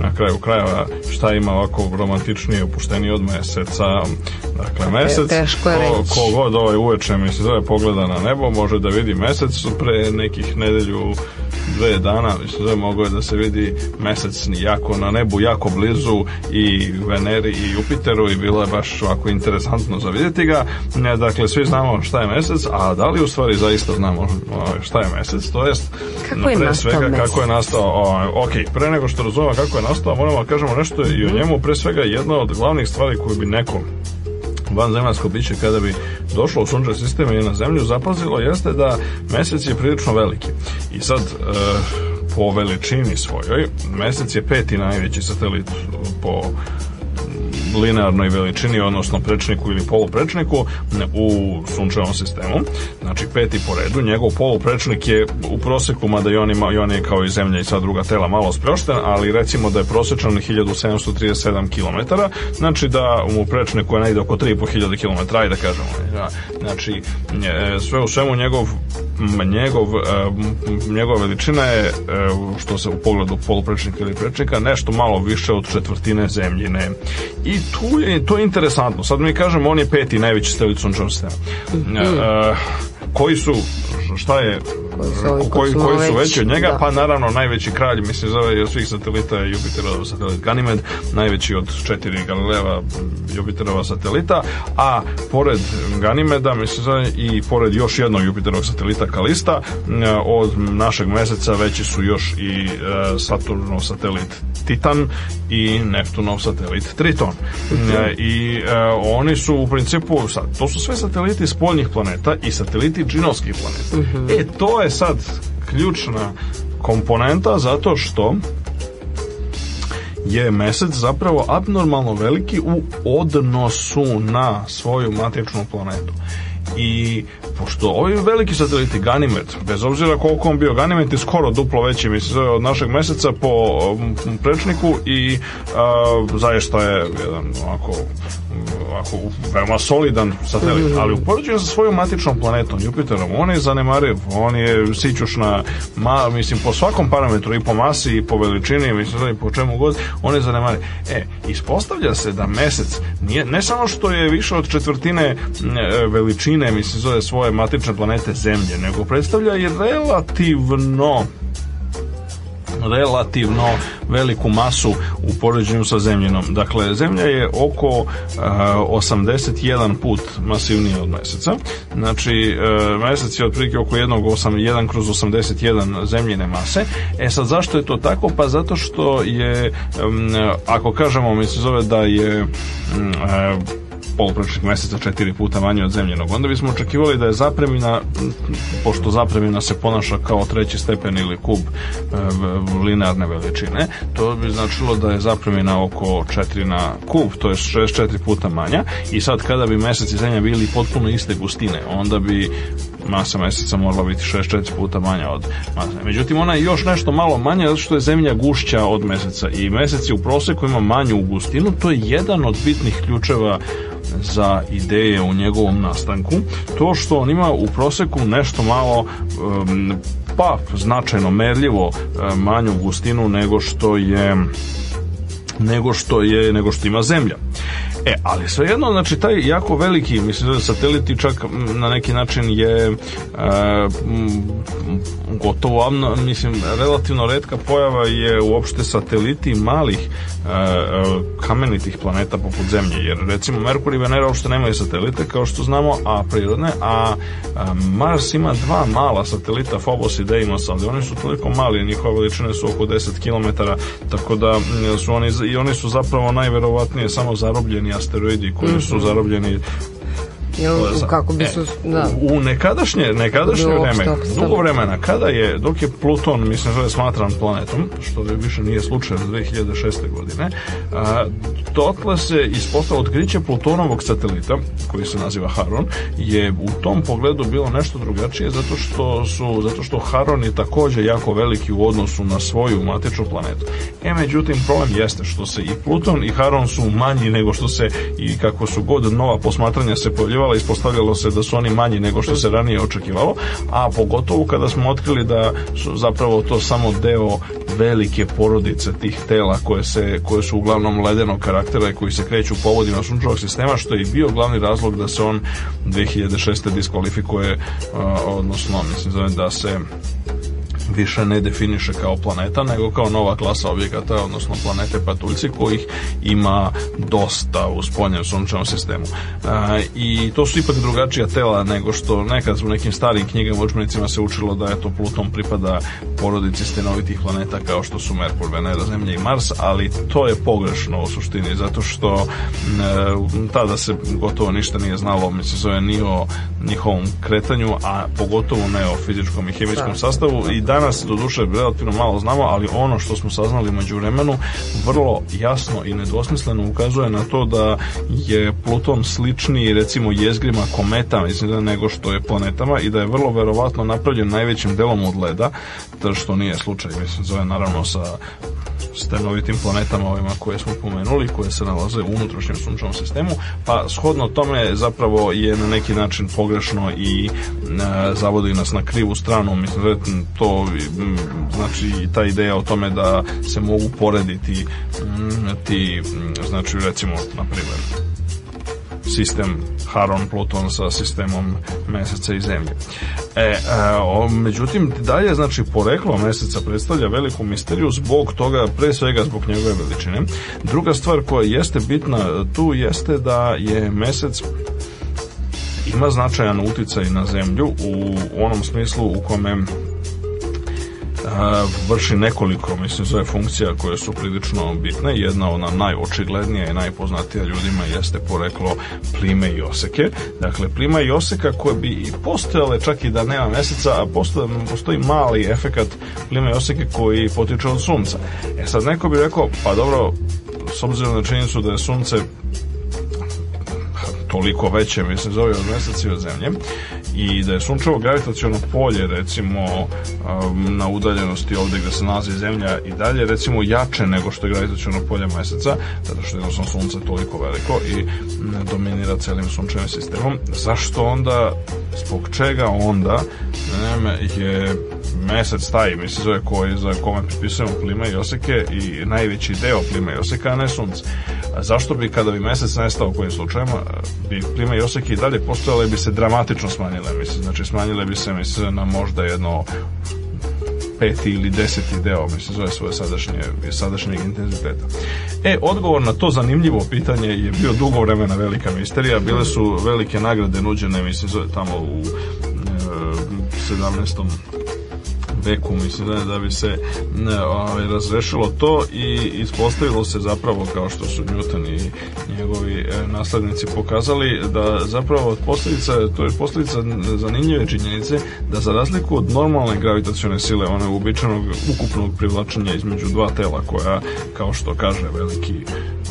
na kraju krajeva šta ima ovako romantičnije opuštenije od meseca dakle mesec teško je ko, ko god ovaj uveče mi se zove pogleda na nebo može da vidi mesec pre nekih nedelju dve dana mislim da mogao je da se vidi mesec jako na nebu jako blizu i Veneri i Jupiteru i bilo je baš ovako interesantno za vidjeti ga. E, dakle, svi znamo šta je mesec, a da li u stvari zaista znamo šta je mesec, to jest kako je pre svega mesec? kako je nastao ok, pre nego što razumemo kako je nastao moramo da kažemo nešto i o mhm. njemu, pre svega jedna od glavnih stvari koju bi neko vanzemaljsko biće kada bi došlo u sunčev sistem i na zemlju zapazilo jeste da mesec je prilično veliki i sad e, po veličini svojoj, mesec je peti najveći satelit po linearnoj veličini, odnosno prečniku ili poluprečniku u sunčevom sistemu. Znači peti po redu, njegov poluprečnik je u proseku, mada i on, ima, i on je kao i zemlja i sva druga tela malo sprošten, ali recimo da je prosečan 1737 km, znači da mu prečnik je negde oko 3500 km, da kažemo. Da. Znači, e, sve u svemu njegov njegov, e, njegova veličina je, e, što se u pogledu poluprečnika ili prečnika, nešto malo više od četvrtine zemljine. I tu je, to je interesantno. Sad mi kažemo, on je peti najveći strelic u sunčanom sistemu. Uh, mm. e, koji su šta je koji su, koji, koji su veći od njega da. pa naravno najveći kralj mislim zove od svih satelita je Jupiterov satelit Ganymed najveći od četiri Galileva Jupiterova satelita a pored Ganimeda mislim zove i pored još jednog Jupiterovog satelita Kalista eh, od našeg meseca veći su još i eh, Saturnov satelit Titan i Neptunov satelit Triton mhm. eh, i oni su u principu to su sve sateliti spoljnih planeta i sateliti i džinovskih planeta. Uh mhm. -huh. E, to je sad ključna komponenta zato što je mesec zapravo abnormalno veliki u odnosu na svoju matičnu planetu i pošto ovaj veliki satelit Ganimet, bez obzira koliko on bio Ganimet je skoro duplo veći mislim, od našeg meseca po um, prečniku i a, zaista je jedan ovako ovako veoma solidan satelit, mhm. ali upoređujem sa svojom matičnom planetom Jupiterom, on je zanemariv, on je sićuš ma, mislim, po svakom parametru, i po masi, i po veličini, mislim, da i po čemu god, on je zanemariv. E, ispostavlja se da mesec nije, ne samo što je više od četvrtine e, veličine veličine, mislim, zove svoje matične planete Zemlje, nego predstavlja i relativno relativno veliku masu u poređenju sa Zemljinom. Dakle, zemlja je oko uh, e, 81 put masivnija od meseca. Znači, uh, mesec je otprilike oko 1 kroz 81 zemljine mase. E sad, zašto je to tako? Pa zato što je, um, ako kažemo, mi se zove da je um, polupročnih meseca četiri puta manje od zemljenog. Onda bismo očekivali da je zapremina, pošto zapremina se ponaša kao treći stepen ili kub e, linearne veličine, to bi značilo da je zapremina oko 4 na kub, to je 64 puta manja i sad kada bi mjesec i zemlja bili potpuno iste gustine, onda bi masa meseca morala biti 64 puta manja od mase. Međutim, ona je još nešto malo manja zato što je zemlja gušća od meseca i mjesec je u proseku ima manju gustinu, to je jedan od bitnih ključeva za ideje u njegovom nastanku, to što on ima u proseku nešto malo pa značajno merljivo manju gustinu nego što je nego što je nego što ima zemlja. E, ali svejedno, znači, taj jako veliki, mislim da sateliti čak na neki način je e, gotovo, mislim, relativno redka pojava je uopšte sateliti malih e, e, kamenitih planeta poput Zemlje, jer recimo Merkur i Venera uopšte nemaju satelite, kao što znamo, a prirodne, a e, Mars ima dva mala satelita, Phobos i Deimos, ali oni su toliko mali, njihove veličine su oko 10 km, tako da su oni, i oni su zapravo najverovatnije samo zarobljeni asteroidi koji su mhm. zarobljeni Jel, kako bi e, su, da. U, u nekadašnje, nekadašnje vreme, dugo vremena, kada je, dok je Pluton, mislim da je smatran planetom, što je više nije slučaj od 2006. godine, a, dotle se ispostavilo otkriće Plutonovog satelita, koji se naziva Haron, je u tom pogledu bilo nešto drugačije, zato što su, zato što Haron je takođe jako veliki u odnosu na svoju matičnu planetu. E, međutim, problem jeste što se i Pluton i Haron su manji nego što se i kako su god nova posmatranja se pojavljaju istraživala ispostavljalo se da su oni manji nego što se ranije očekivalo, a pogotovo kada smo otkrili da su zapravo to samo deo velike porodice tih tela koje, se, koje su uglavnom ledenog karaktera i koji se kreću povodima sunčevog sistema, što je i bio glavni razlog da se on 2006. diskvalifikuje, odnosno mislim zove da se više ne definiše kao planeta nego kao nova klasa objekata odnosno planete patuljci kojih ima dosta u spolnjem sunčanom sistemu e, i to su ipak drugačija tela nego što nekad u nekim starim knjigama učbenicima se učilo da je to Pluton pripada porodici stenovitih planeta kao što su Merkur, Venera, Zemlja i Mars ali to je pogrešno u suštini zato što e, tada se gotovo ništa nije znalo mislim zove ni o njihovom kretanju a pogotovo ne o fizičkom i hemijskom da. sastavu i dan danas, doduše, relativno malo znamo, ali ono što smo saznali među vremenu, vrlo jasno i nedvosmisleno ukazuje na to da je Pluton slični recimo, jezgrima kometa, mislim, da nego što je planetama i da je vrlo verovatno napravljen najvećim delom od leda, što nije slučaj, mislim, zove naravno sa stanovitim planetama ovima koje smo pomenuli, koje se nalaze u unutrašnjem sunčevom sistemu, pa shodno tome zapravo je na neki način pogrešno i e, zavodi nas na krivu stranu, mislim da to znači ta ideja o tome da se mogu porediti ti znači recimo na primjer sistem Haron Pluton sa sistemom meseca i zemlje. E, o, međutim, dalje, znači, poreklo meseca predstavlja veliku misteriju zbog toga, pre svega zbog njegove veličine. Druga stvar koja jeste bitna tu jeste da je mesec ima značajan uticaj na zemlju u onom smislu u kome vrši nekoliko, mislim, sve funkcija koje su prilično bitne. Jedna ona najočiglednija i najpoznatija ljudima jeste poreklo plime i oseke. Dakle, plima i oseka koje bi i postojale čak i da nema meseca, a postoji, postoji mali efekat plime i oseke koji potiče od sunca. E sad neko bi rekao, pa dobro, s obzirom na činjenicu da je sunce toliko veće, mislim, zove od meseci od zemlje, i da je sunčevo gravitacijono polje recimo um, na udaljenosti ovde gde se nalazi zemlja i dalje recimo jače nego što je gravitacijono polje meseca zato što je jednostavno sunce toliko veliko i mm, dominira celim sunčevim sistemom zašto onda zbog čega onda ne, je mesec taj mislim za koji za kome pripisujemo plima i oseke i najveći deo plima i oseka a ne sunce a zašto bi kada bi mesec nestao u kojim slučajima bi plima i oseke i dalje postojale bi se dramatično smanjile mislim, znači smanjile bi se mislim na možda jedno peti ili deseti deo, mislim, zove svoje sadašnje, sadašnjeg intenziteta. E, odgovor na to zanimljivo pitanje je bio dugo vremena velika misterija, bile su velike nagrade nuđene, mislim, zove tamo u e, 17 veku, mislim da, da bi se ne, ovaj, razrešilo to i ispostavilo se zapravo kao što su Newton i njegovi e, naslednici pokazali da zapravo od posljedica, to je posljedica zanimljive činjenice da za razliku od normalne gravitacione sile one uobičajenog ukupnog privlačenja između dva tela koja kao što kaže veliki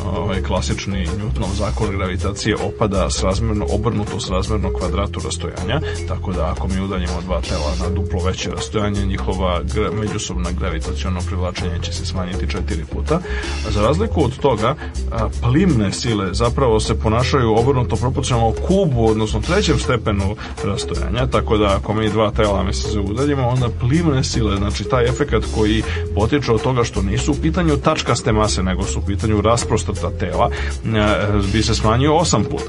ovaj, klasični Newtonov zakon gravitacije opada srazmerno, obrnuto srazmerno kvadratu rastojanja, tako da ako mi udaljimo dva tela na duplo veće rastojanje, njihova gra, međusobna gravitacijono privlačenje će se smanjiti četiri puta. Za razliku od toga, plimne sile zapravo se ponašaju obrnuto proporcionalno kubu, odnosno trećem stepenu rastojanja, tako da ako mi dva tela mi se udaljimo, onda plimne sile, znači taj efekat koji potiče od toga što nisu u pitanju tačkaste mase, nego su u pitanju rasprosta četvrta tela eh, bi se smanjio 8 puta.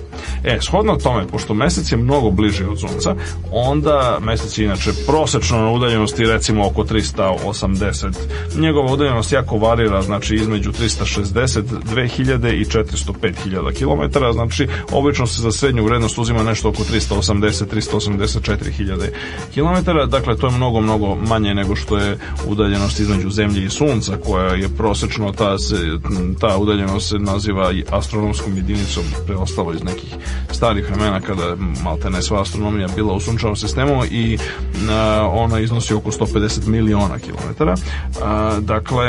E, shodno tome, pošto mesec je mnogo bliže od sunca, onda mesec je inače prosečno na udaljenosti recimo oko 380. Njegova udaljenost jako varira, znači između 360, 2000 i 405.000 km, znači obično se za srednju vrednost uzima nešto oko 380, 384000 km, dakle to je mnogo, mnogo manje nego što je udaljenost između zemlje i sunca, koja je prosečno ta, ta udaljenost se naziva astronomskom jedinicom preostalo iz nekih starih vremena kada je malte ne sva astronomija bila u sunčevom sistemu i ona iznosi oko 150 miliona kilometara. Dakle,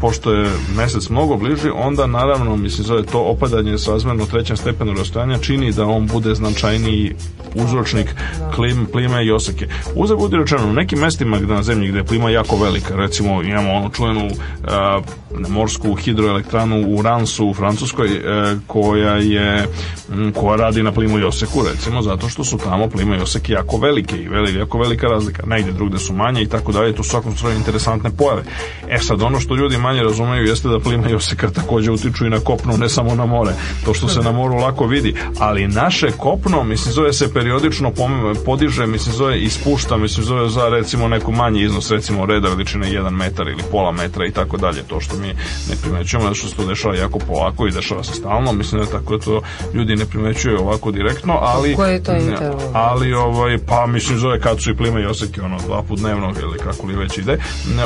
pošto je mesec mnogo bliži, onda naravno, mislim, zove to opadanje sa srazmerno trećem stepenu rastojanja čini da on bude značajniji uzročnik klim, klime i oseke. Uza budi rečeno, u nekim mestima na zemlji gde je plima jako velika, recimo imamo onu čuvenu morsku hidroelektranu firmu u Ransu u Francuskoj e, koja je koja radi na plimu i oseku recimo zato što su tamo plima i jako velike i veli, jako velika razlika negdje drugde su manje i tako dalje to su svakom slučaju interesantne pojave e sad ono što ljudi manje razumeju jeste da plima i takođe također utiču i na kopno ne samo na more to što se na moru lako vidi ali naše kopno mislim zove se periodično podiže mislim zove ispušta mislim zove za recimo neku manji iznos recimo reda veličine 1 metar ili pola metra i tako dalje to što mi ne primećujemo zato što se to dešava jako polako i dešava se stalno, mislim da tako da to ljudi ne primećuju ovako direktno, ali... Koji je to interval? Ali, ovaj, pa mislim zove Katsu i Plima i Oseki, ono, dva put dnevno ili kako li već ide.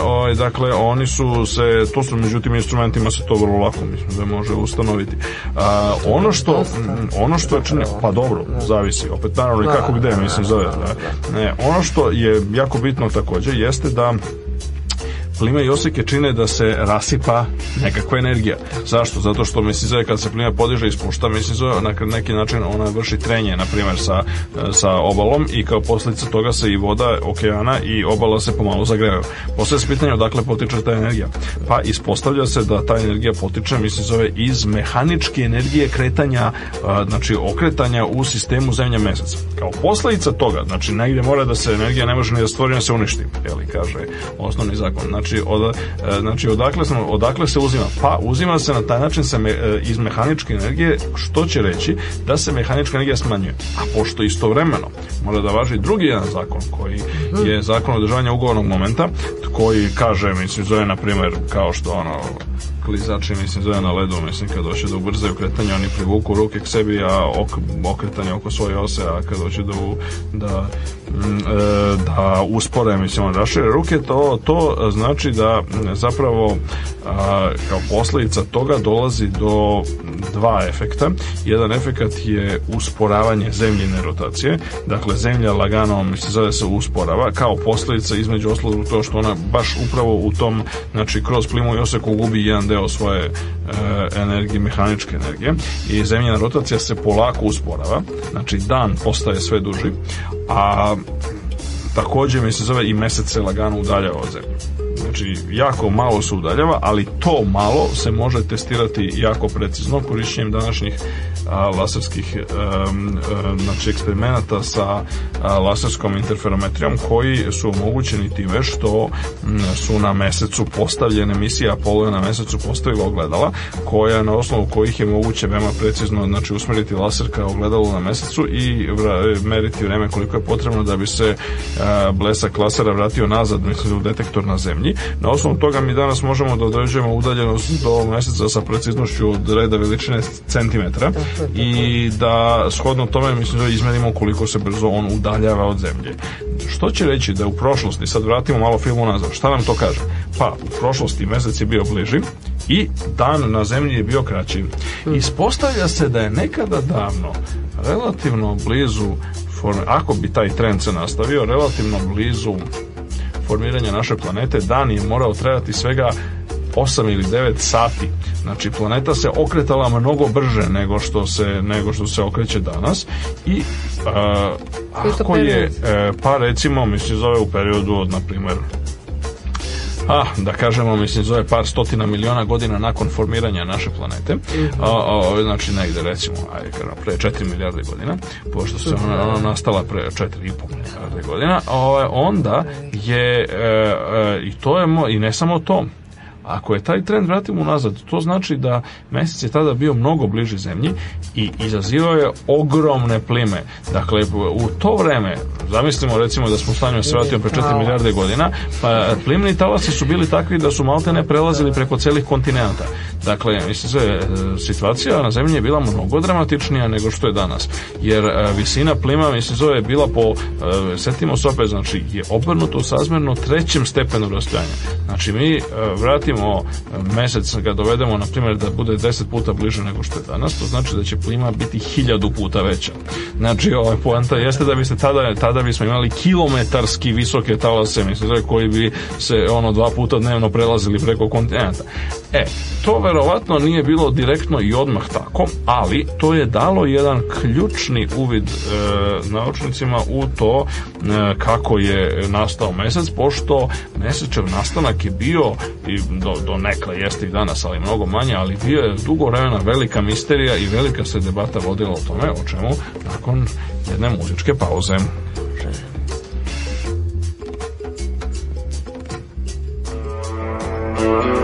Ovaj, dakle, oni su se, to su međutim instrumentima se to vrlo lako, mislim da može ustanoviti. A, ono što, ono što je čine, pa dobro, zavisi, opet naravno i da, kako gde, da, mislim zove. Da. Ne, ono što je jako bitno takođe jeste da plima i oseke čine da se rasipa nekakva energija. Zašto? Zato što mesizove kad se plima podiže i spušta mesizove, na neki način ona vrši trenje, na primjer, sa, sa obalom i kao posljedica toga se i voda okeana i obala se pomalo zagrevaju. Poslije se pitanje odakle potiče ta energija. Pa ispostavlja se da ta energija potiče, mislim zove, iz mehaničke energije kretanja, znači okretanja u sistemu zemlja meseca. Kao posljedica toga, znači negdje mora da se energija ne može ni da stvori, se uništi, jeli kaže osnovni zakon. Znači, Znači, od, e, znači odakle, sam, odakle se uzima? Pa uzima se na taj način se me, e, iz mehaničke energije, što će reći da se mehanička energija smanjuje. A pošto istovremeno mora da važi drugi jedan zakon koji je zakon održavanja ugovornog momenta koji kaže, mislim, zove na primjer kao što ono klizači, mislim, zove na ledu, mislim, kad doće da ubrzaju kretanje, oni privuku ruke k sebi, a ok, okretanje oko svoje ose, a kad doće da, da, mm, e, da uspore, mislim, on rašire ruke, to, to znači da zapravo a, kao posledica toga dolazi do dva efekta. Jedan efekat je usporavanje zemljine rotacije, dakle, zemlja lagano, mislim, zove se usporava, kao posledica između ostalog to što ona baš upravo u tom, znači, kroz plimu i oseku gubi jedan deo svoje e, energije, mehaničke energije i zemljena rotacija se polako usporava, znači dan postaje sve duži, a takođe mi se zove i mesec se lagano udaljava od zemlje. Znači, jako malo se udaljava, ali to malo se može testirati jako precizno korišćenjem današnjih laserskih um, znači eksperimenata sa laserskom interferometrijom koji su omogućeni time što su na mesecu postavljene misije Apollo je na mesecu postavila ogledala koja na osnovu kojih je moguće veoma precizno znači usmeriti laser ka ogledalu na mesecu i meriti vreme koliko je potrebno da bi se blesak lasera vratio nazad mislim u detektor na zemlji. Na osnovu toga mi danas možemo da određujemo udaljenost do meseca sa preciznošću od reda veličine centimetra i da shodno tome mislim da izmenimo koliko se brzo on udaljava od zemlje. Što će reći da u prošlosti, sad vratimo malo filmu unazad, šta nam to kaže? Pa, u prošlosti mesec je bio bliži i dan na zemlji je bio kraći. Ispostavlja se da je nekada davno relativno blizu ako bi taj trend se nastavio relativno blizu formiranja naše planete, dan je morao trajati svega 8 ili 9 sati. Znači planeta se okretala mnogo brže nego što se nego što se okreće danas i uh, ako je e, pa recimo mislim zove u periodu od na primjer a, da kažemo, mislim, zove par stotina miliona godina nakon formiranja naše planete, mm -hmm. a, a, znači negde, recimo, ajde, kažemo, pre 4 milijarde godina, pošto se ona, ona nastala pre 4,5 milijarde godina, a, ovaj, onda je, e, e, i to je, mo, i ne samo to, Ako je taj trend vratimo nazad, to znači da mesec je tada bio mnogo bliži zemlji i izazivao je ogromne plime. Dakle, u to vreme, zamislimo recimo da smo u stanju da se vratio pre 4 milijarde godina, pa plimni talasi su bili takvi da su maltene prelazili preko celih kontinenta. Dakle, mislim se, e, situacija na zemlji je bila mnogo dramatičnija nego što je danas. Jer e, visina plima, mislim zove, je bila po, e, setimo se opet, znači, je obrnuto sazmerno trećem stepenu rastojanja. Znači, mi vratimo mesec, ga dovedemo, na primjer, da bude 10 puta bliže nego što je danas, to znači da će plima biti hiljadu puta veća. Znači, ovaj poanta jeste da biste tada, tada bismo imali kilometarski visoke talase, mislim zove, koji bi se ono dva puta dnevno prelazili preko kontinenta. E, to verovatno nije bilo direktno i odmah tako, ali to je dalo jedan ključni uvid e, naučnicima u to e, kako je nastao mesec, pošto mesečev nastanak je bio, i do, do nekle jeste i danas, ali mnogo manje, ali bio je dugo vremena velika misterija i velika se debata vodila o tome, o čemu nakon jedne muzičke pauze. thank you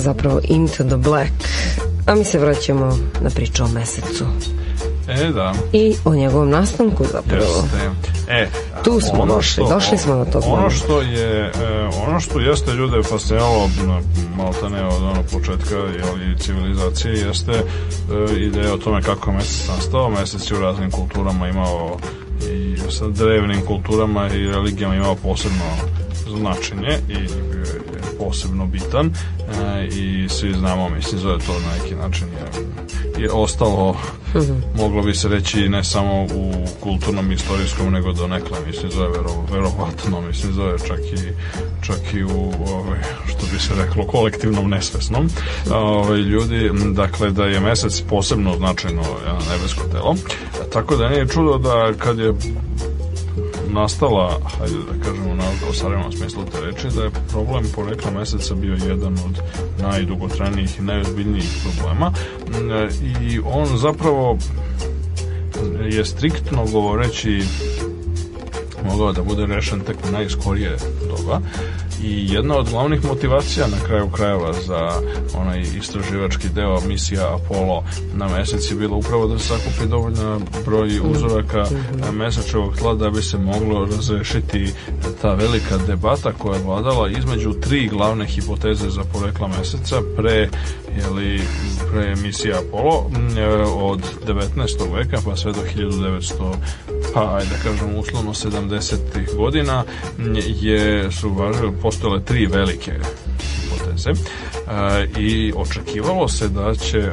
zapravo Into the Black. A mi se vraćamo na priču o mesecu. E, da. I o njegovom nastanku zapravo. Jeste. E, tu smo ono došli, što, došli smo na to. Ono plan. što je, e, ono što jeste ljude fascinalo maltene od onog početka jeli, civilizacije jeste e, ideja o tome kako je mesec nastao. Mesec je u raznim kulturama imao i sa drevnim kulturama i religijama imao posebno značenje i je posebno bitan i svi znamo, mislim, zove to na neki način je, je ostalo, moglo bi se reći ne samo u kulturnom i istorijskom, nego do nekla, mislim, zove vero, verovatno, mislim, zove čak i, čak i u, ovaj, što bi se reklo, kolektivnom nesvesnom. Ovaj, ljudi, dakle, da je mesec posebno značajno nebesko telo, tako da nije čudo da kad je nastala, hajde da kažemo, nauka u starijem smislu te reči, da je problem porekla meseca bio jedan od najdugotranijih i najozbiljnijih problema mm, e, i on zapravo je striktno govoreći mogao da bude rešen tek najskorije doba i jedna od glavnih motivacija na kraju krajeva za onaj istraživački deo misija Apollo na mesec je bilo upravo da se sakupi dovoljno broj uzoraka mhm. mesečevog tla da bi se moglo razrešiti ta velika debata koja je vladala između tri glavne hipoteze za porekla meseca pre, jeli, pre emisija Apollo e, od 19. veka pa sve do 1900 pa ajde da kažem uslovno 70. godina je su važile postojale tri velike hipoteze i očekivalo se da će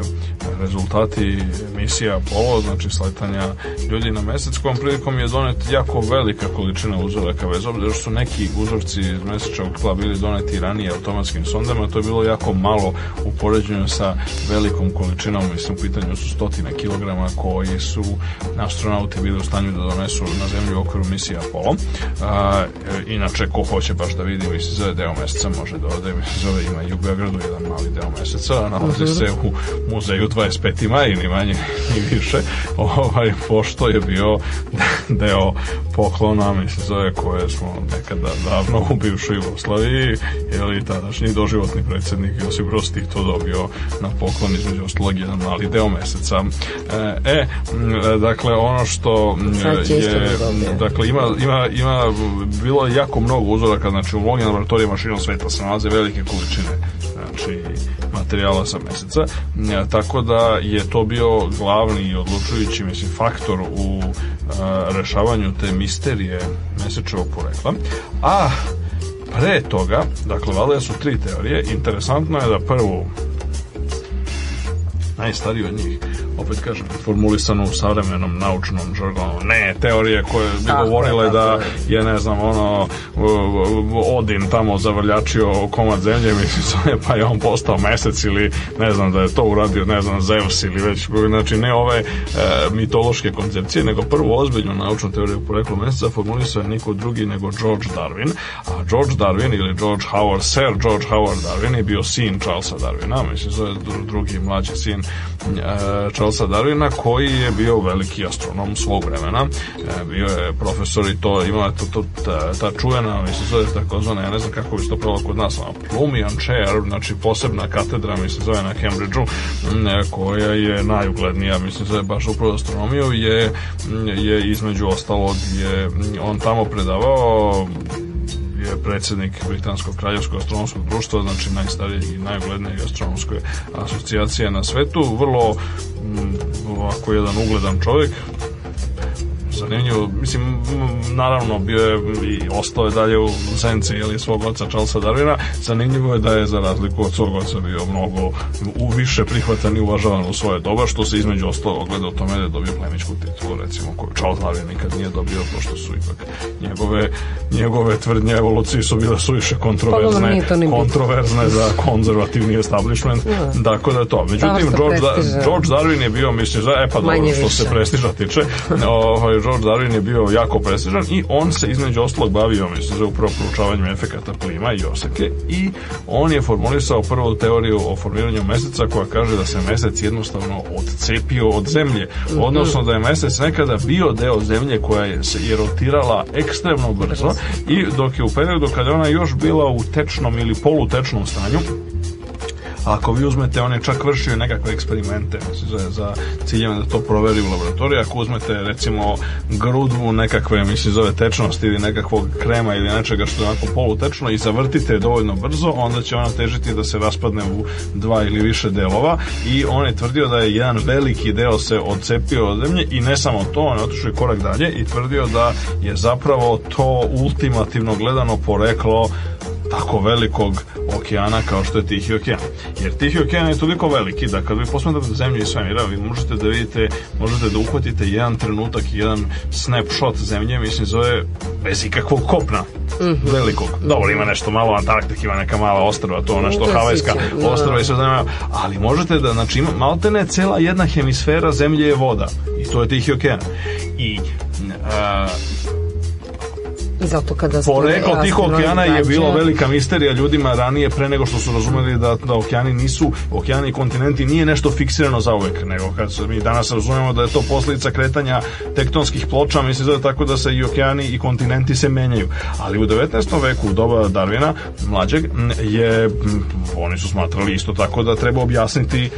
rezultati misija Apollo, znači sletanja ljudi na mesec, prilikom je donet jako velika količina uzoraka, bez obzira što su neki uzorci iz meseča ukla bili doneti ranije automatskim sondama, to je bilo jako malo u poređenju sa velikom količinom, mislim u pitanju su stotine kilograma koji su astronauti bili u stanju da donesu na zemlju u okviru misije Apollo. A, e, inače, ko hoće baš da vidi, mislim, zove deo meseca, može da ode, mislim, zove ima i u Beogradu jedan mali deo meseca, nalazi se u muzeju 25. maj, ni manje, ni više, ovaj, pošto što je bio deo poklona, mislim, zove koje smo nekada davno u bivšoj Jugoslaviji, ili tadašnji doživotni predsjednik Josip Broz Tito dobio na poklon između ostalog jedan mali deo meseca. E, e dakle, ono što je, da dakle, ima, ima, ima bilo jako mnogo uzoraka, znači u mnogim laboratorijama širom sveta se nalaze velike količine, znači materijala sa meseca, e, tako da je to bio glavni i odlučujući mislim, faktor u e, rešavanju te misterije mesečevog porekla. A pre toga, dakle, valile su tri teorije. Interesantno je da prvu najstariju od njih opet kažem, formulisano u savremenom naučnom žargonu. Ne, teorije koje bi tako govorile da je, da je, ne znam, ono, Odin tamo zavrljačio komad zemlje, mislim, pa je on postao mesec ili, ne znam, da je to uradio, ne znam, Zeus ili već, znači, ne ove e, mitološke koncepcije, nego prvu ozbiljnu naučnu teoriju poreklu meseca formulisao je niko drugi nego George Darwin, a George Darwin ili George Howard, Sir George Howard Darwin je bio sin Charlesa Darwina, mislim, to je drugi mlađi sin e, Charlesa Charlesa Darwina koji je bio veliki astronom svog vremena. E, bio je profesor i to ima to, to, ta, ta čuvena, mislim se zove takozvana, ja ne znam kako bi to pravo kod nas, Plumian Chair, znači posebna katedra, mislim zove na Cambridgeu, e, koja je najuglednija, mislim se baš upravo astronomiju, je, je između ostalog, je on tamo predavao je predsednik Britanskog kraljevskog astronomskog društva, znači najstarije i najuglednije astronomske asocijacije na svetu. Vrlo m, mm, ovako jedan ugledan čovjek, zanimljivo. Mislim, naravno, bio je i ostao je dalje u senci ili svog oca Charlesa Darwina. Zanimljivo je da je za razliku od svog oca bio mnogo u više prihvatan i uvažavan u svoje doba, što se između ostalo ogleda u tome da je dobio plemičku titulu, recimo, koju Charles Darwin nikad nije dobio, pošto su ipak njegove, njegove tvrdnje evolucije su bile suviše pa kontroverzne, pa, dobro, kontroverzne za konzervativni establishment. Da. tako da. Dakle, to. Međutim, George, da, George Darwin je bio, mislim, za, e pa dobro, što se prestiža tiče, ovaj, George Darwin je bio jako prestižan i on se između ostalog bavio, mislim, za upravo proučavanjem efekata plima i oseke i on je formulisao prvu teoriju o formiranju meseca koja kaže da se mesec jednostavno odcepio od zemlje, odnosno da je mesec nekada bio deo zemlje koja je se je rotirala ekstremno brzo i dok je u periodu kada ona još bila u tečnom ili polutečnom stanju, ako vi uzmete, on je čak vršio nekakve eksperimente za, za ciljeve da to proveri u laboratoriju, ako uzmete recimo grudvu nekakve, mislim zove tečnosti ili nekakvog krema ili nečega što je onako polutečno i zavrtite je dovoljno brzo, onda će ona težiti da se raspadne u dva ili više delova i on je tvrdio da je jedan veliki deo se odcepio od zemlje i ne samo to, on je otišao i korak dalje i tvrdio da je zapravo to ultimativno gledano poreklo tako velikog okeana kao što je Tihi okean. Jer Tihi okean je toliko veliki da kad vi posmatrate zemlju i svemira, vi možete da vidite, možete da uhvatite jedan trenutak, jedan snapshot zemlje, mislim zove bez ikakvog kopna. Mm -hmm. Velikog. Dobro, ima nešto malo Antarktik, ima neka mala ostrava, to nešto da, Havajska da. ostrava i sve zemlja. Ali možete da, znači, maltene cela jedna hemisfera zemlje je voda. I to je Tihi okean. I a, I zato kada Poreklo tih okeana je bilo velika misterija ljudima ranije pre nego što su razumeli da, da okeani nisu, okeani i kontinenti nije nešto fiksirano za uvek, nego kad se mi danas razumemo da je to posledica kretanja tektonskih ploča, mislim da tako da se i okeani i kontinenti se menjaju. Ali u 19. veku, u doba Darvina, mlađeg, je, oni su smatrali isto tako da treba objasniti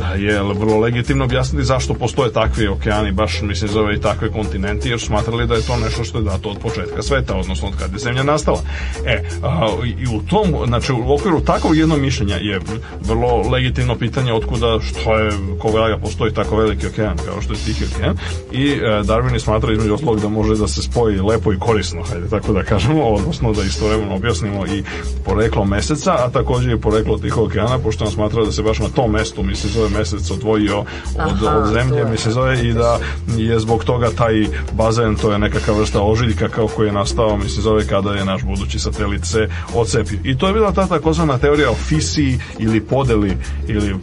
Da, je vrlo legitimno objasniti zašto postoje takvi okeani, baš mislim zove i takve kontinenti, jer smatrali da je to nešto što je dato od početka sveta, odnosno od kad je zemlja nastala. E, a, i u tom, znači u okviru takvog jednog mišljenja je vrlo legitimno pitanje otkuda što je, koga postoji tako veliki okean, kao što je Tihi okean, i e, Darwin je smatrao između oslog da može da se spoji lepo i korisno, hajde tako da kažemo, odnosno da istovremeno objasnimo i poreklo meseca, a takođe i poreklo Tihog okeana, pošto on smatra da se baš na tom mestu, mislim, zove mesec odvojio od, Aha, od zemlje, mi se zove, i da je zbog toga taj bazen, to je nekakva vrsta ožiljka kao koji je nastao, mi se zove, kada je naš budući satelit se ocepio. I to je bila ta takozvana teorija o fisiji ili podeli, ili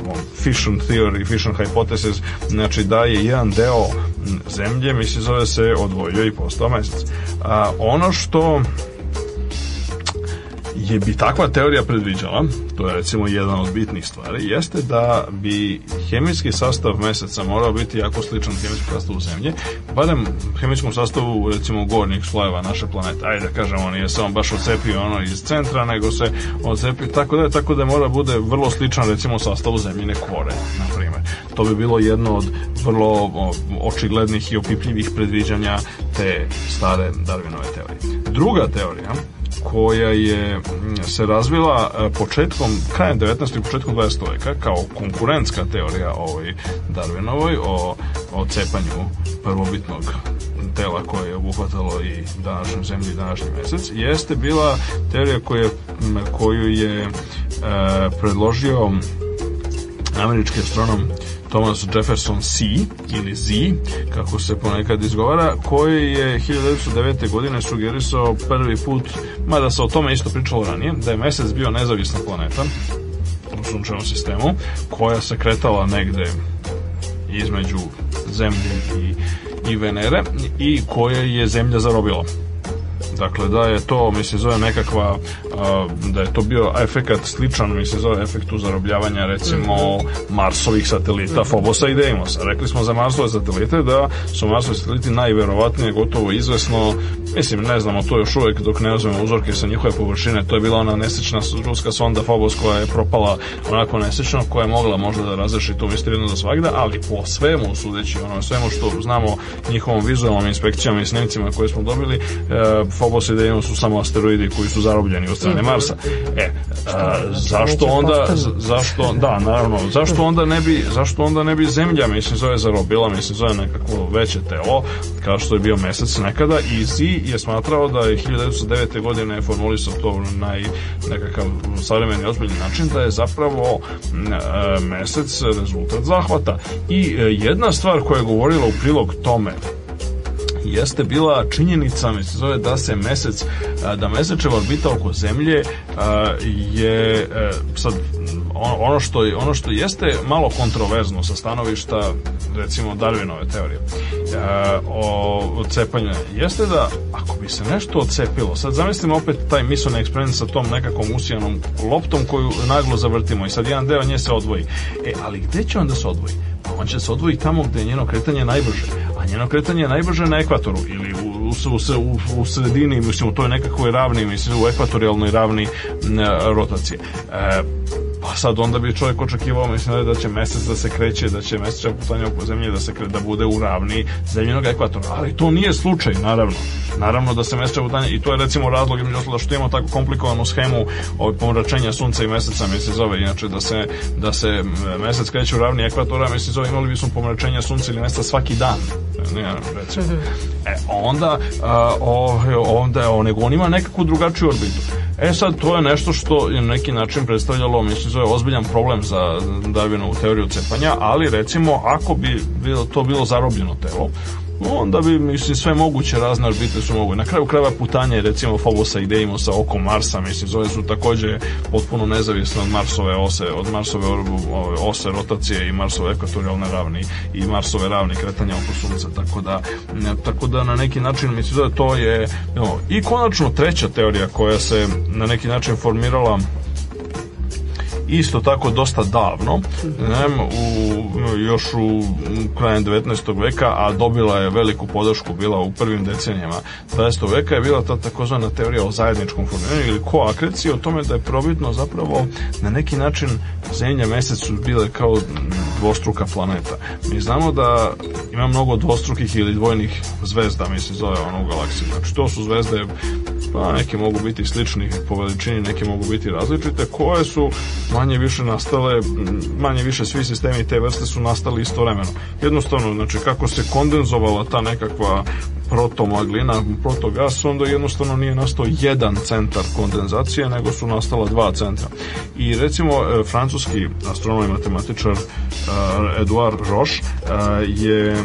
fission theory, fission hypothesis, znači da je jedan deo zemlje, mi se zove, se odvojio i postao mesec. A, ono što je bi takva teorija predviđala, to je recimo jedan od bitnih stvari, jeste da bi hemijski sastav meseca morao biti jako sličan hemijskom sastavu Zemlje, barem hemijskom sastavu recimo gornjih slojeva naše planete. Ajde da kažemo, nije se on baš ocepio ono iz centra, nego se ocepio tako da je, tako da mora bude vrlo sličan recimo sastavu zemljine kore, na primer. To bi bilo jedno od vrlo očiglednih i opipljivih predviđanja te stare Darwinove teorije. Druga teorija koja je mm, se razvila e, početkom, krajem 19. i početkom 20. veka kao konkurentska teorija ovoj Darwinovoj o, o cepanju prvobitnog tela koje je obuhvatalo i današnju zemlju i današnji mesec, jeste bila teorija koje, koju je e, predložio američki astronom Thomas Jefferson C ili Z, kako se ponekad izgovara, koji je 1909. godine sugerisao prvi put, mada se o tome isto pričalo ranije, da je mesec bio nezavisna planeta u sunčevom sistemu, koja se kretala negde između Zemlje i, i Venere i koja je Zemlja zarobila. Dakle, da je to, mi se zove nekakva, da je to bio efekat sličan, mi se zove efekt zarobljavanja recimo, mhm. Marsovih satelita, mhm. Phobosa i Deimosa. Rekli smo za Marsove satelite da su Marsovi sateliti najverovatnije gotovo izvesno, mislim, ne znamo to još uvek dok ne uzmemo uzorke sa njihove površine, to je bila ona nesečna ruska sonda Phobos koja je propala onako nesečno, koja je mogla možda da razreši to misteriju jedno za svagda, ali po svemu sudeći, ono svemu što znamo njihovom vizualnom inspekcijama i snimcima koje smo dobili, e, pobosidejom da su samo asteroidi koji su zarobljeni od strane Marsa. E, a, zašto onda, zašto, da, naravno, zašto onda ne bi, zašto onda ne bi zemlja, mislim, zove zarobila, mislim, zove nekako veće telo, kao što je bio mesec nekada, i Zi je smatrao da je 1909. godine formulisao to na naj, nekakav savremeni ozbiljni način, da je zapravo e, mesec rezultat zahvata. I e, jedna stvar koja je govorila u prilog tome jeste bila činjenica mi se zove da se mesec da mesečeva orbita oko zemlje je e, sad ono što, ono što jeste malo kontroverzno sa stanovišta recimo Darwinove teorije e, o odcepanju jeste da ako bi se nešto odcepilo sad zamislimo opet taj misleni eksperiment sa tom nekakvom usijanom loptom koju naglo zavrtimo i sad jedan deo nje se odvoji e ali gde će on da se odvoji pa on će se odvojiti tamo gde je njeno kretanje najbrže. A njeno kretanje je najbrže na ekvatoru ili u, u, u, u sredini, mislim u toj nekakvoj ravni, mislim u ekvatorijalnoj ravni rotacije. E, Pa sad onda bi čovjek očekivao mislim da će mjesec da se kreće, da će mjesečna putanja oko zemlje da se kre, da bude u ravni zemljenog ekvatora, ali to nije slučaj naravno. Naravno da se mjesečna putanja i to je recimo razlog između ostalog što imamo tako komplikovanu schemu od pomračenja sunca i mjeseca mi se zove, inače da se da se mjesec kreće u ravni ekvatora, mi se zove imali bismo pomračenja sunca ili mjeseca svaki dan. Ne, recimo. Mhm. E onda a, o, onda on, on ima nekakvu drugačiju orbitu. E sad, to je nešto što je na neki način predstavljalo, mislim, zove ozbiljan problem za Darwinovu teoriju cepanja, ali recimo, ako bi bilo, to bilo zarobljeno telo, onda bi mislim sve moguće razne orbite su mogu. Na kraju krajeva putanje recimo Fobosa i Deimosa oko Marsa, mislim zove su takođe potpuno nezavisne od Marsove ose, od Marsove ose rotacije i Marsove ekvatorialne ravni i Marsove ravni kretanja oko sunca, tako da tako da na neki način mislim da to je no, i konačno treća teorija koja se na neki način formirala isto tako dosta davno, ne, u, još u krajem 19. veka, a dobila je veliku podršku bila u prvim decenijama 20. veka je bila ta takozvana teorija o zajedničkom formiranju ili koakreciji o tome da je probitno zapravo na neki način zemlja mesec su bile kao dvostruka planeta. Mi znamo da ima mnogo dvostrukih ili dvojnih zvezda, mi se zove ono u galaksiji. Znači to su zvezde pa neke mogu biti sličnih po veličini, neke mogu biti različite, koje su manje više nastale, manje više svi sistemi te vrste su nastali istovremeno. Jednostavno, znači kako se kondenzovala ta nekakva protomaglina, protogas, onda jednostavno nije nastao jedan centar kondenzacije, nego su nastala dva centra. I recimo, e, francuski astronom i matematičar e, Eduard Roche e, je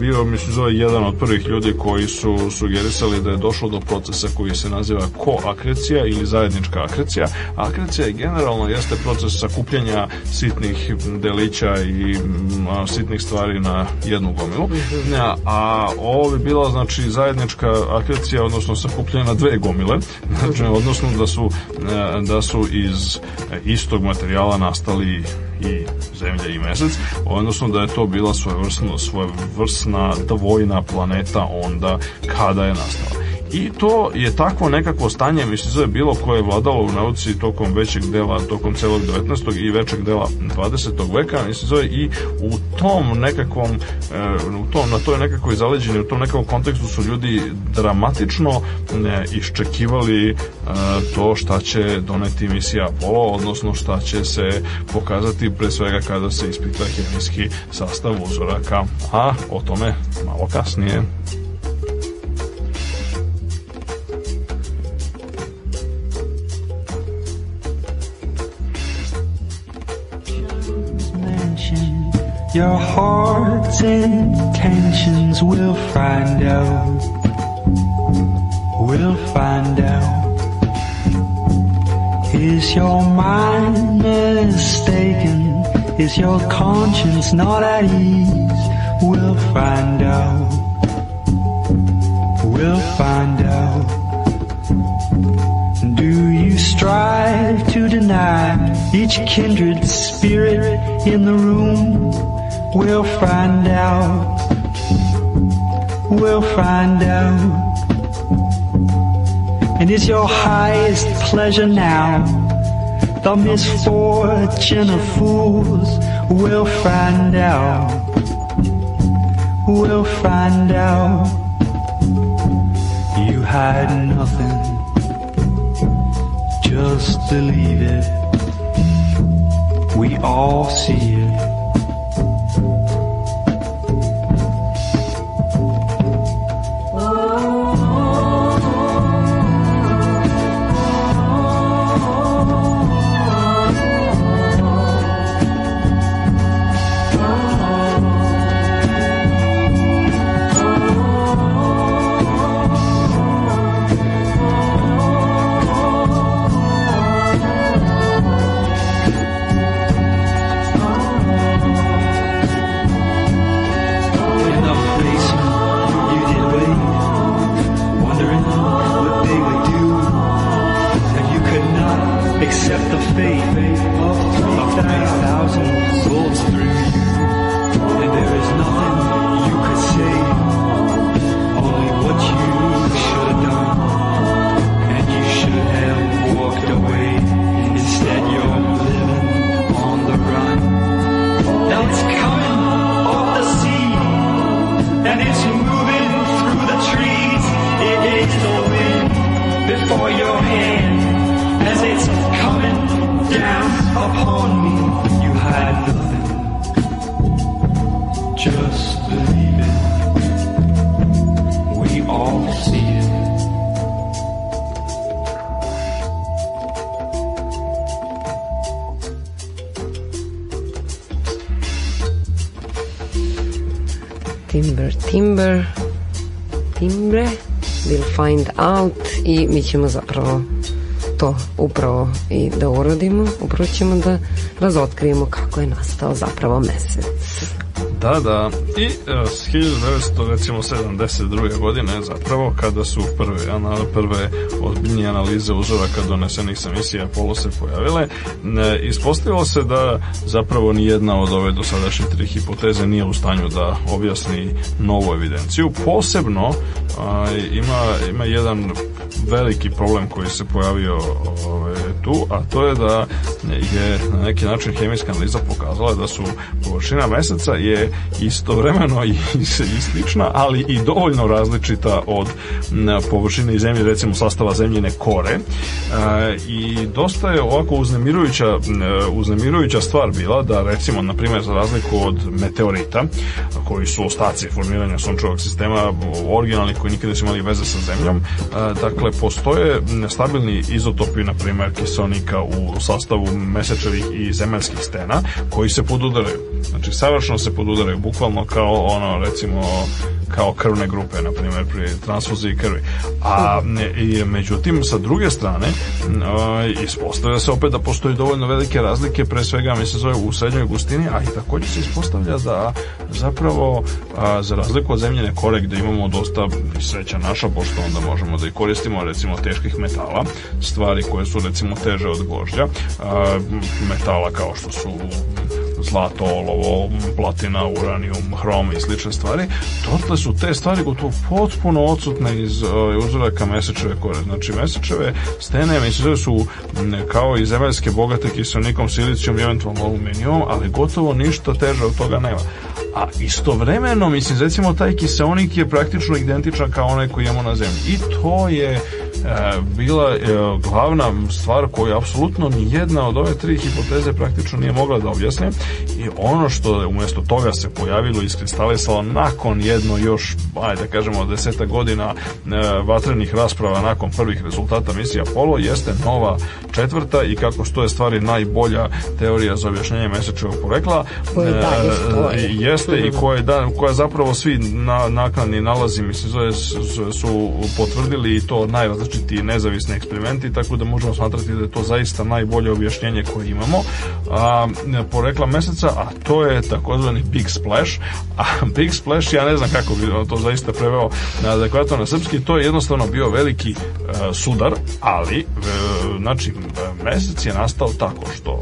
bio, mislim, zove jedan od prvih ljudi koji su sugerisali da je došlo do procesa koji se naziva koakrecija ili zajednička akrecija. Akrecija je generalno jeste proces sakupljanja sitnih delića i sitnih stvari na jednu gomilu. Mhm. A ovo bi bila, znači, znači zajednička akrecija, odnosno sakupljena na dve gomile, znači odnosno da su, e, da su iz e, istog materijala nastali i zemlja i mesec, odnosno da je to bila svojevrsna, svojevrsna dvojna planeta onda kada je nastala. I to je takvo nekako stanje mislice bilo koje je vladalo u nauci tokom većeg dela, tokom celog 19. i većeg dela 20. veka mislice i u tom nekakvom e, u tom, na toj nekakvoj zaleđeni u tom nekakvom kontekstu su ljudi dramatično e, iščekivali e, to šta će doneti misija Apollo, odnosno šta će se pokazati pre svega kada se ispita hemijski sastav uzoraka, a o tome malo kasnije. Your heart's intentions, we'll find out. We'll find out. Is your mind mistaken? Is your conscience not at ease? We'll find out. We'll find out. Do you strive to deny each kindred spirit in the room? We'll find out. We'll find out. And it's your highest pleasure now. The misfortune of fools. We'll find out. We'll find out. You hide nothing. Just believe it. We all see it. Timber, Timber, Timbre, We'll Find Out i mi ćemo zapravo to upravo i da uradimo, upravo ćemo da razotkrijemo kako je nastao zapravo mesec. Da, da. I s 1972. godine zapravo kada su prve, anal, prve odbiljnije analize uzoraka donesenih sa misija Apollo se pojavile, ispostavilo se da zapravo nijedna od ove dosadašnje tri hipoteze nije u stanju da objasni novu evidenciju. Posebno a, ima, ima jedan veliki problem koji se pojavio ove, ovaj, tu, a to je da je na neki način hemijska analiza pokazala da su površina meseca je istovremeno i, i slična, ali i dovoljno različita od površine i zemlje, recimo sastava zemljine kore. E, I dosta je ovako uznemirujuća, uznemirujuća stvar bila da recimo, na primjer, za razliku od meteorita, koji su ostaci formiranja sunčevog sistema originalnih koji nikada su imali veze sa zemljom, e, dakle, Dakle, postoje nestabilni izotopi, na primjer, kiselnika u sastavu mesečevih i zemaljskih stena, koji se podudaraju. Znači, savršeno se podudaraju, bukvalno kao ono, recimo, kao krvne grupe, na primjer, pri transfuziji krvi. A i, međutim, sa druge strane, ispostavlja se opet da postoji dovoljno velike razlike, pre svega, mi se zove, u srednjoj gustini, a i također se ispostavlja da zapravo, a, za razliku od zemljene kore, gdje imamo dosta sreća naša, pošto onda možemo da i koristimo, recimo, teških metala, stvari koje su, recimo, teže od gožđa, a, metala kao što su zlato, olovo, platina, uranijum, hrom i slične stvari, dotle su te stvari gotovo potpuno odsutne iz uh, uzoraka mesečeve kore. Znači, mesečeve stene mesečeve su m, kao i zemaljske bogate kiselnikom, silicijom i eventualno aluminijom, ali gotovo ništa teže od toga nema. A istovremeno, mislim, recimo, taj kiseonik je praktično identičan kao onaj koji imamo na zemlji. I to je E, bila e, glavna stvar koju apsolutno ni jedna od ove tri hipoteze praktično nije mogla da objasni i ono što je umjesto toga se pojavilo i iskristalisalo nakon jedno još, ajde da kažemo, deseta godina e, vatrenih rasprava nakon prvih rezultata misije Apollo jeste nova četvrta i kako stoje stvari najbolja teorija za objašnjenje mesečevog porekla e, jeste i koje da, koja zapravo svi na, naknadni nalazi mislim, su, su potvrdili i to najrazličitije različiti nezavisni eksperimenti, tako da možemo smatrati da je to zaista najbolje objašnjenje koje imamo a, porekla meseca, a to je takozvani Big Splash. A Big Splash, ja ne znam kako bi to zaista preveo na adekvatno na srpski, to je jednostavno bio veliki a, e, sudar, ali a, e, znači e, mesec je nastao tako što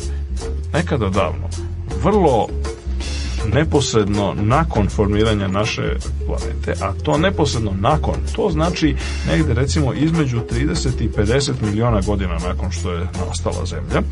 nekada davno vrlo neposredno nakon formiranja naše planete, a to neposredno nakon, to znači negde recimo između 30 i 50 miliona godina nakon što je nastala Zemlja.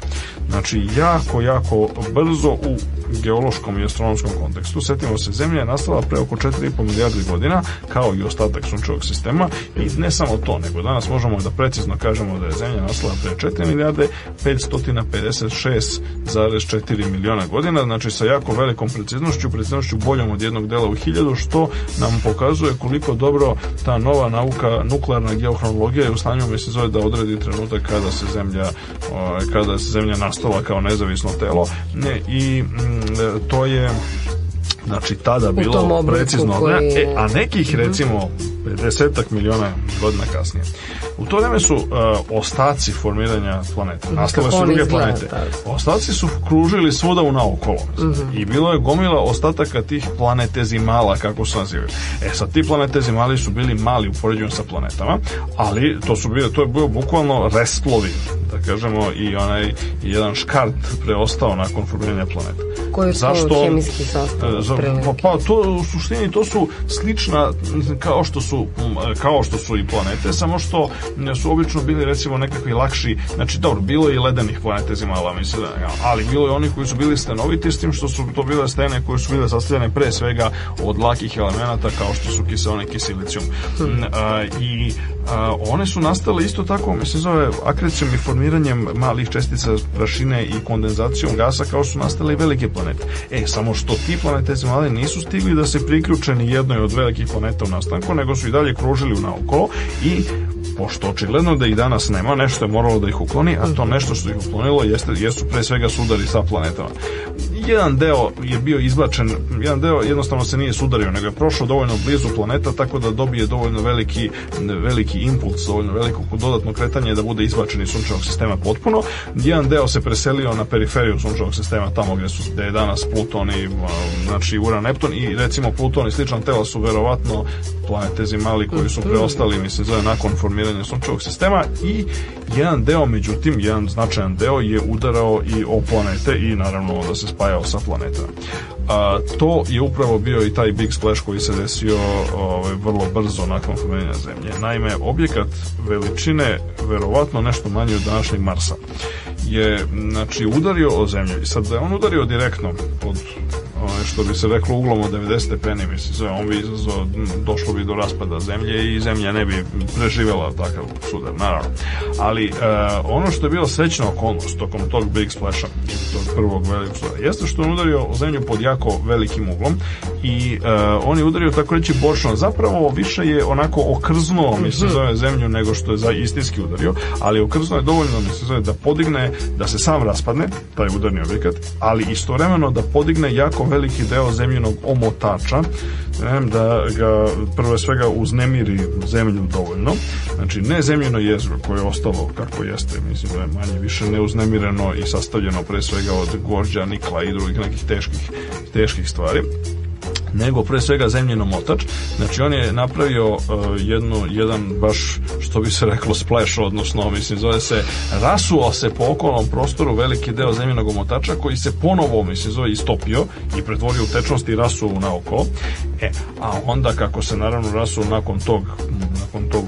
Znači jako, jako brzo u geološkom i astronomskom kontekstu. Setimo se, Zemlja je nastala pre oko 4,5 milijardi godina, kao i ostatak sunčevog sistema i ne samo to, nego danas možemo da precizno kažemo da je Zemlja nastala pre 4 milijarde 556,4 miliona godina, znači sa jako velikom precizom prednošću, prednošću boljom od jednog dela u hiljadu, što nam pokazuje koliko dobro ta nova nauka, nuklearna geohronologija je u stanju, mi se zove, da odredi trenutak kada se zemlja, kada se zemlja nastala kao nezavisno telo ne, i mm, to je znači tada bilo precizno, koji... e, a nekih recimo 50 miliona godina kasnije. U to vreme su uh, ostaci formiranja planeta. Znači, nastale su druge planete. Da. Ostaci su kružili svuda u naokolo. Mm -hmm. I bilo je gomila ostataka tih planetezimala, kako se nazivaju. E sad, ti planetezimali su bili mali u poređenju sa planetama, ali to su bile, to je bio bukvalno restlovi, da kažemo, i onaj jedan škart preostao nakon formiranja planeta. Koji su Zašto, hemijski sastav? E, pa, pa to u suštini to su slična, kao što su su um, kao što su i planete, samo što su obično bili recimo nekakvi lakši, znači dobro, bilo je i ledenih planeta zimala, mislim, ali bilo je oni koji su bili stanoviti s tim što su to bile stene koje su bile sastavljene pre svega od lakih elemenata kao što su kiseonik hmm. mm, i silicijum. I A, one su nastale isto tako, mislim zove, akrecijom i formiranjem malih čestica prašine i kondenzacijom gasa kao su nastale i velike planete. E, samo što ti planete zemlje nisu stigli da se priključe ni jednoj od velikih planeta u nastanku, nego su i dalje kružili u naokolo i pošto očigledno da ih danas nema, nešto je moralo da ih ukloni, a to mhm. nešto što ih uklonilo jeste, jesu pre svega sudari sa planetama jedan deo je bio izbačen, jedan deo jednostavno se nije sudario, nego je prošao dovoljno blizu planeta, tako da dobije dovoljno veliki, veliki impuls, dovoljno veliko dodatno kretanje da bude izbačen iz sunčevog sistema potpuno. Jedan deo se preselio na periferiju sunčevog sistema, tamo gde, su, gde je danas Pluton i znači Uran, Neptun i recimo Pluton i slična tela su verovatno planete zimali koji su mhm. preostali, mislim, zove nakon formiranja sunčevog sistema i jedan deo, međutim, jedan značajan deo je udarao i o planete i naravno da se spaja nestao sa planeta. A, to je upravo bio i taj big splash koji se desio ovaj, vrlo brzo nakon formiranja Zemlje. Naime, objekat veličine verovatno nešto manje od današnjeg Marsa je znači, udario o zemlju i sad da je on udario direktno pod što bi se reklo uglom od 90 stepeni mislim sve on bi izazvao došlo bi do raspada zemlje i zemlja ne bi preživjela takav sudar naravno ali e, ono što je bilo srećna okolnost tokom tog Big Splasha tog prvog velikog sudara jeste što on udario o zemlju pod jako velikim uglom i e, on je udario tako reći bočno zapravo više je onako okrzno, mi se mhm. zove zemlju nego što je za istinski udario ali okrzno je dovoljno mi se zove da podigne da se sam raspadne, taj udarni objekat, ali istovremeno da podigne jako veliki deo zemljinog omotača, da ga prve svega uznemiri zemlju dovoljno. Znači, ne zemljino jezgro koje je ostalo kako jeste, mislim da je manje više neuznemireno i sastavljeno pre svega od gorđa, nikla i drugih nekih teških, teških stvari nego pre svega zemljenom otač. Znači on je napravio uh, jednu, jedan baš što bi se reklo splash, odnosno mislim zove se rasuo se po okolnom prostoru veliki deo zemljenog omotača koji se ponovo mislim zove istopio i pretvorio u tečnost i rasuo naokolo. E, a onda kako se naravno rasuo nakon tog nakon tog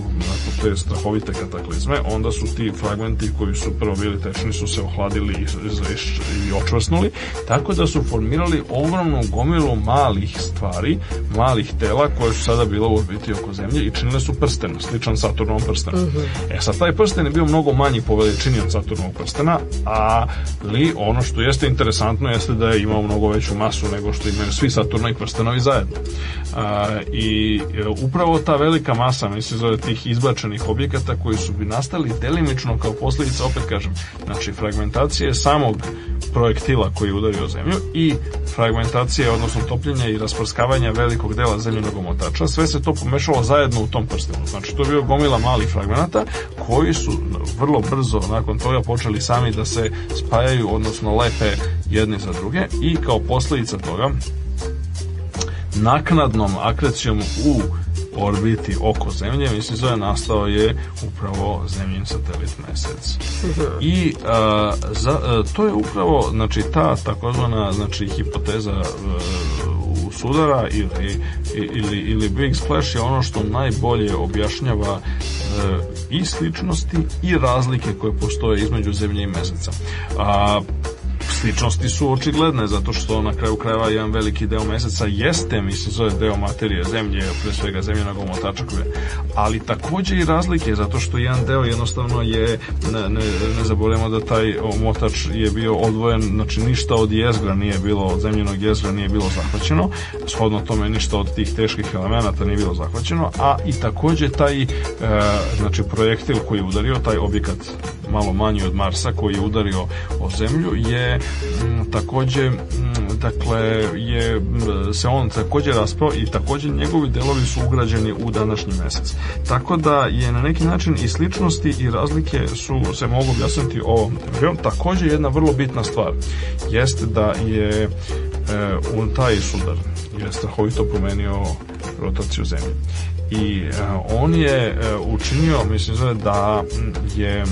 te strahovite kataklizme, onda su ti fragmenti koji su prvo bili tečni su se ohladili i, i očvrsnuli, tako da su formirali ogromnu gomilu malih stvari, malih tela koje su sada bila u orbiti oko zemlje i činile su prsten, sličan Saturnovom prstenu. Uh mhm. -huh. E sad, taj prsten je bio mnogo manji po veličini od Saturnovog prstena, a ali ono što jeste interesantno jeste da je imao mnogo veću masu nego što imaju svi Saturnovi prstenovi zajedno. A, I e, upravo ta velika masa, mislim, zove tih izbačenih izgrađenih objekata koji su bi nastali delimično kao posledica, opet kažem, znači fragmentacije samog projektila koji je udario zemlju i fragmentacije, odnosno topljenja i rasprskavanja velikog dela zemljenog omotača. Sve se to pomešalo zajedno u tom prstenu. Znači, to je bio gomila malih fragmenata koji su vrlo brzo nakon toga počeli sami da se spajaju, odnosno lepe jedni za druge i kao posledica toga naknadnom akrecijom u orbiti oko Zemlje, mislim zove, nastao je upravo Zemljin satelit Mesec. I a, za, a, e, to je upravo, znači, ta takozvana, znači, hipoteza a, e, sudara ili, ili, ili Big Splash je ono što najbolje objašnjava e, i sličnosti i razlike koje postoje između zemlje i meseca. A, sličnosti su očigledne, zato što na kraju krajeva jedan veliki deo meseca jeste, mislim, zove deo materije zemlje, pre svega zemljenog omotača ali takođe i razlike, zato što jedan deo jednostavno je, ne, ne, ne zaboravimo da taj omotač je bio odvojen, znači ništa od jezgra nije bilo, od zemljenog jezgra nije bilo zahvaćeno, shodno tome ništa od tih teških elemenata nije bilo zahvaćeno, a i takođe taj, e, znači projektil koji je udario, taj objekat malo manji od Marsa koji je udario o zemlju je mm, takođe mm, dakle je mm, se on takođe raspao i takođe njegovi delovi su ugrađeni u današnji mesec. Tako da je na neki način i sličnosti i razlike su se mogu objasniti ovom teorijom. Takođe jedna vrlo bitna stvar jeste da je e, taj sudar je strahovito promenio rotaciju zemlje i e, on je e, učinio, mislim zove, da je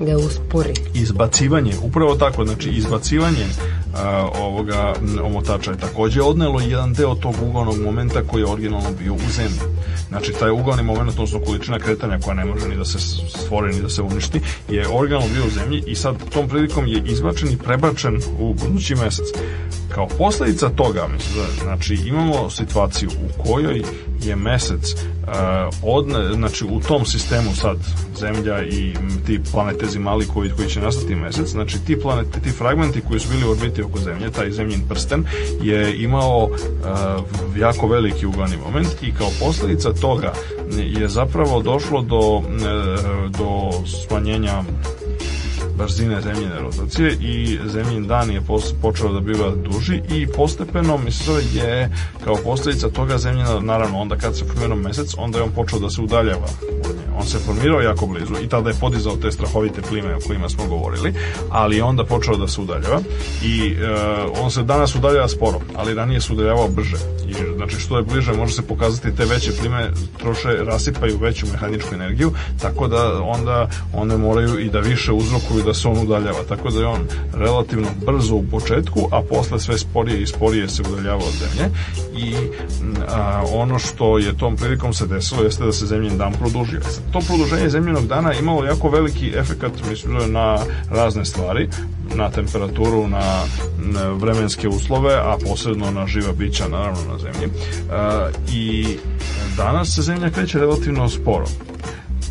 da uspori. Izbacivanje, upravo tako, znači izbacivanje a, e, ovoga omotača je također odnelo jedan deo tog ugonog momenta koji je originalno bio u zemlji. Znači taj ugalni moment, odnosno količina kretanja koja ne može ni da se stvori ni da se uništi, je originalno bio u zemlji i sad tom prilikom je izbačen i prebačen u budući mesec Kao posledica toga, da. znači imamo situaciju u kojoj je mesec uh, e, od, znači u tom sistemu sad zemlja i ti planetezi mali koji, koji će nastati mesec, znači ti planete, ti fragmenti koji su bili u orbiti oko zemlje, taj zemljin prsten je imao uh, jako veliki ugani moment i kao posledica toga je zapravo došlo do, uh, do smanjenja brzine zemljine rotacije i zemljin dan je počeo da biva duži i postepeno mislim je kao posledica toga zemljina, naravno onda kad se formirao mesec, onda je on počeo da se udaljava od On se formirao jako blizu i tada je podizao te strahovite plime o kojima smo govorili, ali je onda počeo da se udaljava i uh, on se danas udaljava sporo, ali ranije se udaljavao brže. I, znači što je bliže može se pokazati te veće plime troše rasipaju veću mehaničku energiju, tako da onda one moraju i da više uzrokuju da se on udaljava. Tako da je on relativno brzo u početku, a posle sve sporije i sporije se udaljava od zemlje. I a, ono što je tom prilikom se desilo jeste da se zemljin dan produžio. To produženje zemljinog dana imalo jako veliki efekat mislim, na razne stvari, na temperaturu, na vremenske uslove, a posebno na živa bića, naravno na zemlji. I danas se zemlja kreće relativno sporo.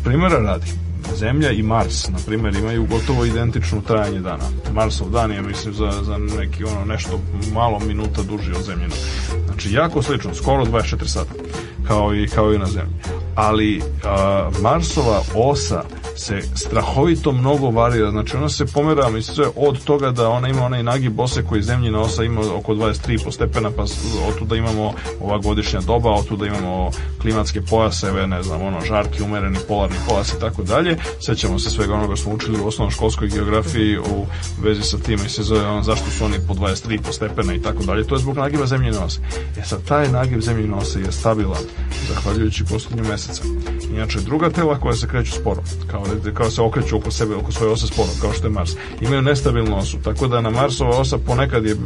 Primera radi, Zemlja i Mars, na primjer, imaju gotovo identično trajanje dana. Marsov dan je, mislim, za, za neki ono nešto malo minuta duži od zemljenog. Znači, jako slično, skoro 24 sata, kao i, kao i na Zemlji ali a, Marsova osa se strahovito mnogo varira, znači ona se pomera mislim, od toga da ona ima onaj nagib ose koji zemljina osa ima oko 23,5 stepena, pa od tu da imamo ova godišnja doba, da imamo klimatske pojaseve, ne znam, ono, žarki, umereni, polarni pojas i tako dalje. Sećamo se svega onoga što smo učili u osnovnom školskoj geografiji u vezi sa tim i se zove ono, zašto su oni po 23,5 stepena i tako dalje. To je zbog nagiba zemljine ose. E sad, taj nagib zemljine ose je stabilan, zahvaljujući posljednjom meseca. Inače, druga tela koja se kreću sporo, kao, kao se okreću oko sebe, oko svoje ose sporo, kao što je Mars, imaju nestabilnu osu, tako da na Marsova osa ponekad je,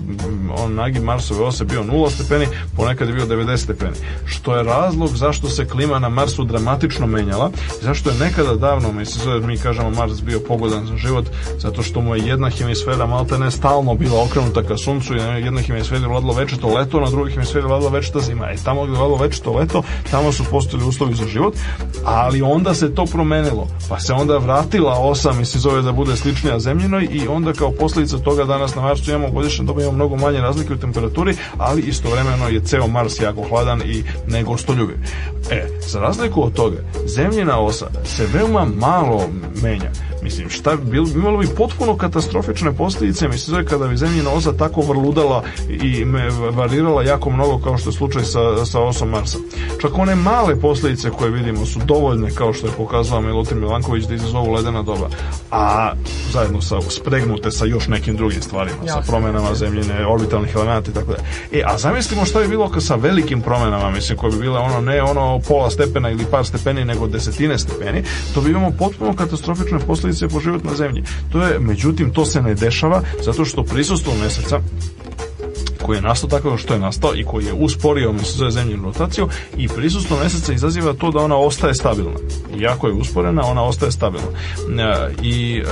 on nagi Marsove ose bio 0 stepeni, ponekad je bio 90 stepeni, što je razlog zašto se klima na Marsu dramatično menjala, zašto je nekada davno, mi, se zove, mi kažemo Mars bio pogodan za život, zato što mu je jedna hemisfera malte ne stalno bila okrenuta ka suncu i na jednoj hemisferi vladalo večito leto, na drugoj hemisferi vladalo večita zima. E tamo gdje vladalo večito leto, tamo su postali uslovi za kroz život, ali onda se to promenilo, pa se onda vratila osam, mislim zove da bude sličnija zemljinoj i onda kao posljedica toga danas na Marsu imamo godišnje doba imamo mnogo manje razlike u temperaturi, ali istovremeno je ceo Mars jako hladan i negostoljubiv. E, za razliku od toga, zemljina osa se veoma malo menja. Mislim, šta bi bilo, imalo bi potpuno katastrofične posljedice, mislim, zove kada bi zemljina osa tako vrludala i varirala jako mnogo kao što je slučaj sa, sa osom Marsa. Čak one male posljedice koje vidimo su dovoljne kao što je pokazao Milutin Milanković da izazovu ledena doba, a zajedno sa spregnute sa još nekim drugim stvarima, Jasne. sa promenama zemljine, orbitalnih elemenata i tako da. E, a zamislimo šta bi bilo sa velikim promenama, mislim, koje bi bile ono ne ono pola stepena ili par stepeni, nego desetine stepeni, to bi imamo potpuno katastrofične posledice po život na zemlji. To je, međutim, to se ne dešava zato što prisustvo meseca koji je nastao tako što je nastao i koji je usporio mjesec zemljenu rotaciju i prisustvo meseca izaziva to da ona ostaje stabilna. Iako je usporena, ona ostaje stabilna. E, I e,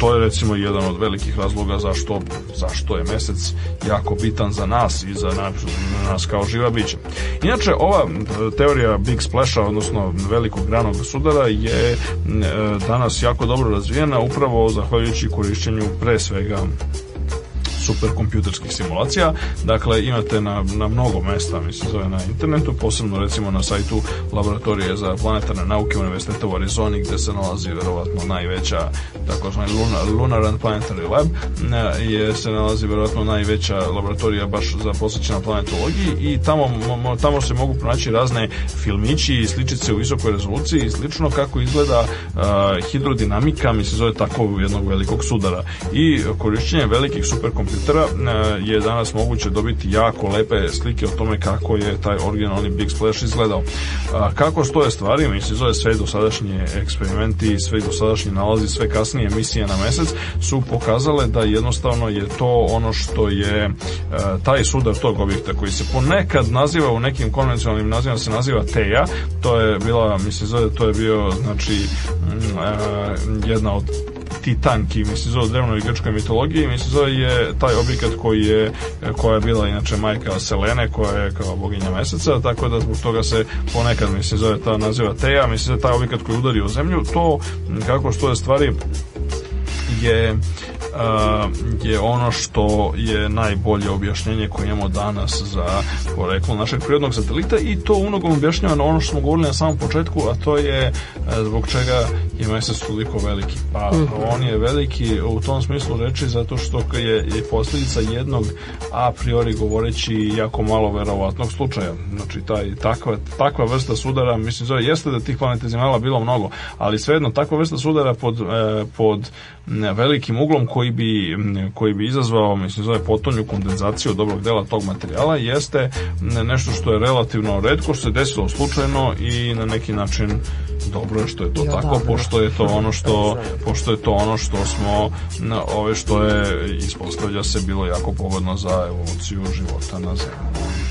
to je recimo jedan od velikih razloga zašto, zašto je mesec jako bitan za nas i za nas kao živa bića. Inače, ova teorija Big Splasha, odnosno velikog granog sudara, je e, danas jako dobro razvijena upravo zahvaljujući korišćenju pre svega superkompjuterskih simulacija. Dakle, imate na, na mnogo mesta, mislim, zove na internetu, posebno recimo na sajtu Laboratorije za planetarne nauke Univerziteta u Arizoni, gde se nalazi verovatno najveća, takozvani Lunar, Lunar and Planetary Lab, je se nalazi verovatno najveća laboratorija baš za posvećena planetologiji i tamo, tamo se mogu pronaći razne filmići i sličice u visokoj rezoluciji i slično kako izgleda uh, hidrodinamika, mi se zove tako jednog velikog sudara. I korišćenje velikih superkompjuterskih Twittera e, je danas moguće dobiti jako lepe slike o tome kako je taj originalni Big Splash izgledao. E, kako stoje stvari, mislim, zove sve do sadašnje eksperimenti, sve dosadašnji nalazi, sve kasnije emisije na mesec su pokazale da jednostavno je to ono što je e, taj sudar tog objekta koji se ponekad naziva u nekim konvencionalnim nazivima se naziva Teja, to je bila, mislim, zove, to je bio, znači, jedna od Titan, ki mi se zove drevnoj grčkoj mitologiji, mi se zove je taj objekat koji je, koja je bila inače majka Selene, koja je kao boginja meseca, tako da zbog toga se ponekad mi se zove ta naziva Teja, mi se zove taj objekat koji udari u zemlju, to kako što je stvari je je ono što je najbolje objašnjenje koje imamo danas za poreklo našeg prirodnog satelita i to unogom objašnjava na ono što smo govorili na samom početku, a to je e, zbog čega je mesec toliko veliki. Pa mhm. on je veliki u tom smislu reči zato što je, je posljedica jednog a priori govoreći jako malo verovatnog slučaja. Znači taj, takva, takva vrsta sudara, mislim zove, jeste da tih planeta planetizimala bilo mnogo, ali svejedno takva vrsta sudara pod, e, pod velikim uglom koji bi, koji bi izazvao, mislim, zove potonju kondenzaciju dobrog dela tog materijala, jeste nešto što je relativno redko, što se desilo slučajno i na neki način dobro je što je to jo, tako, dobro. pošto je to ono što pošto je to ono što smo ove što je ispostavlja se bilo jako pogodno za evoluciju života na zemlji.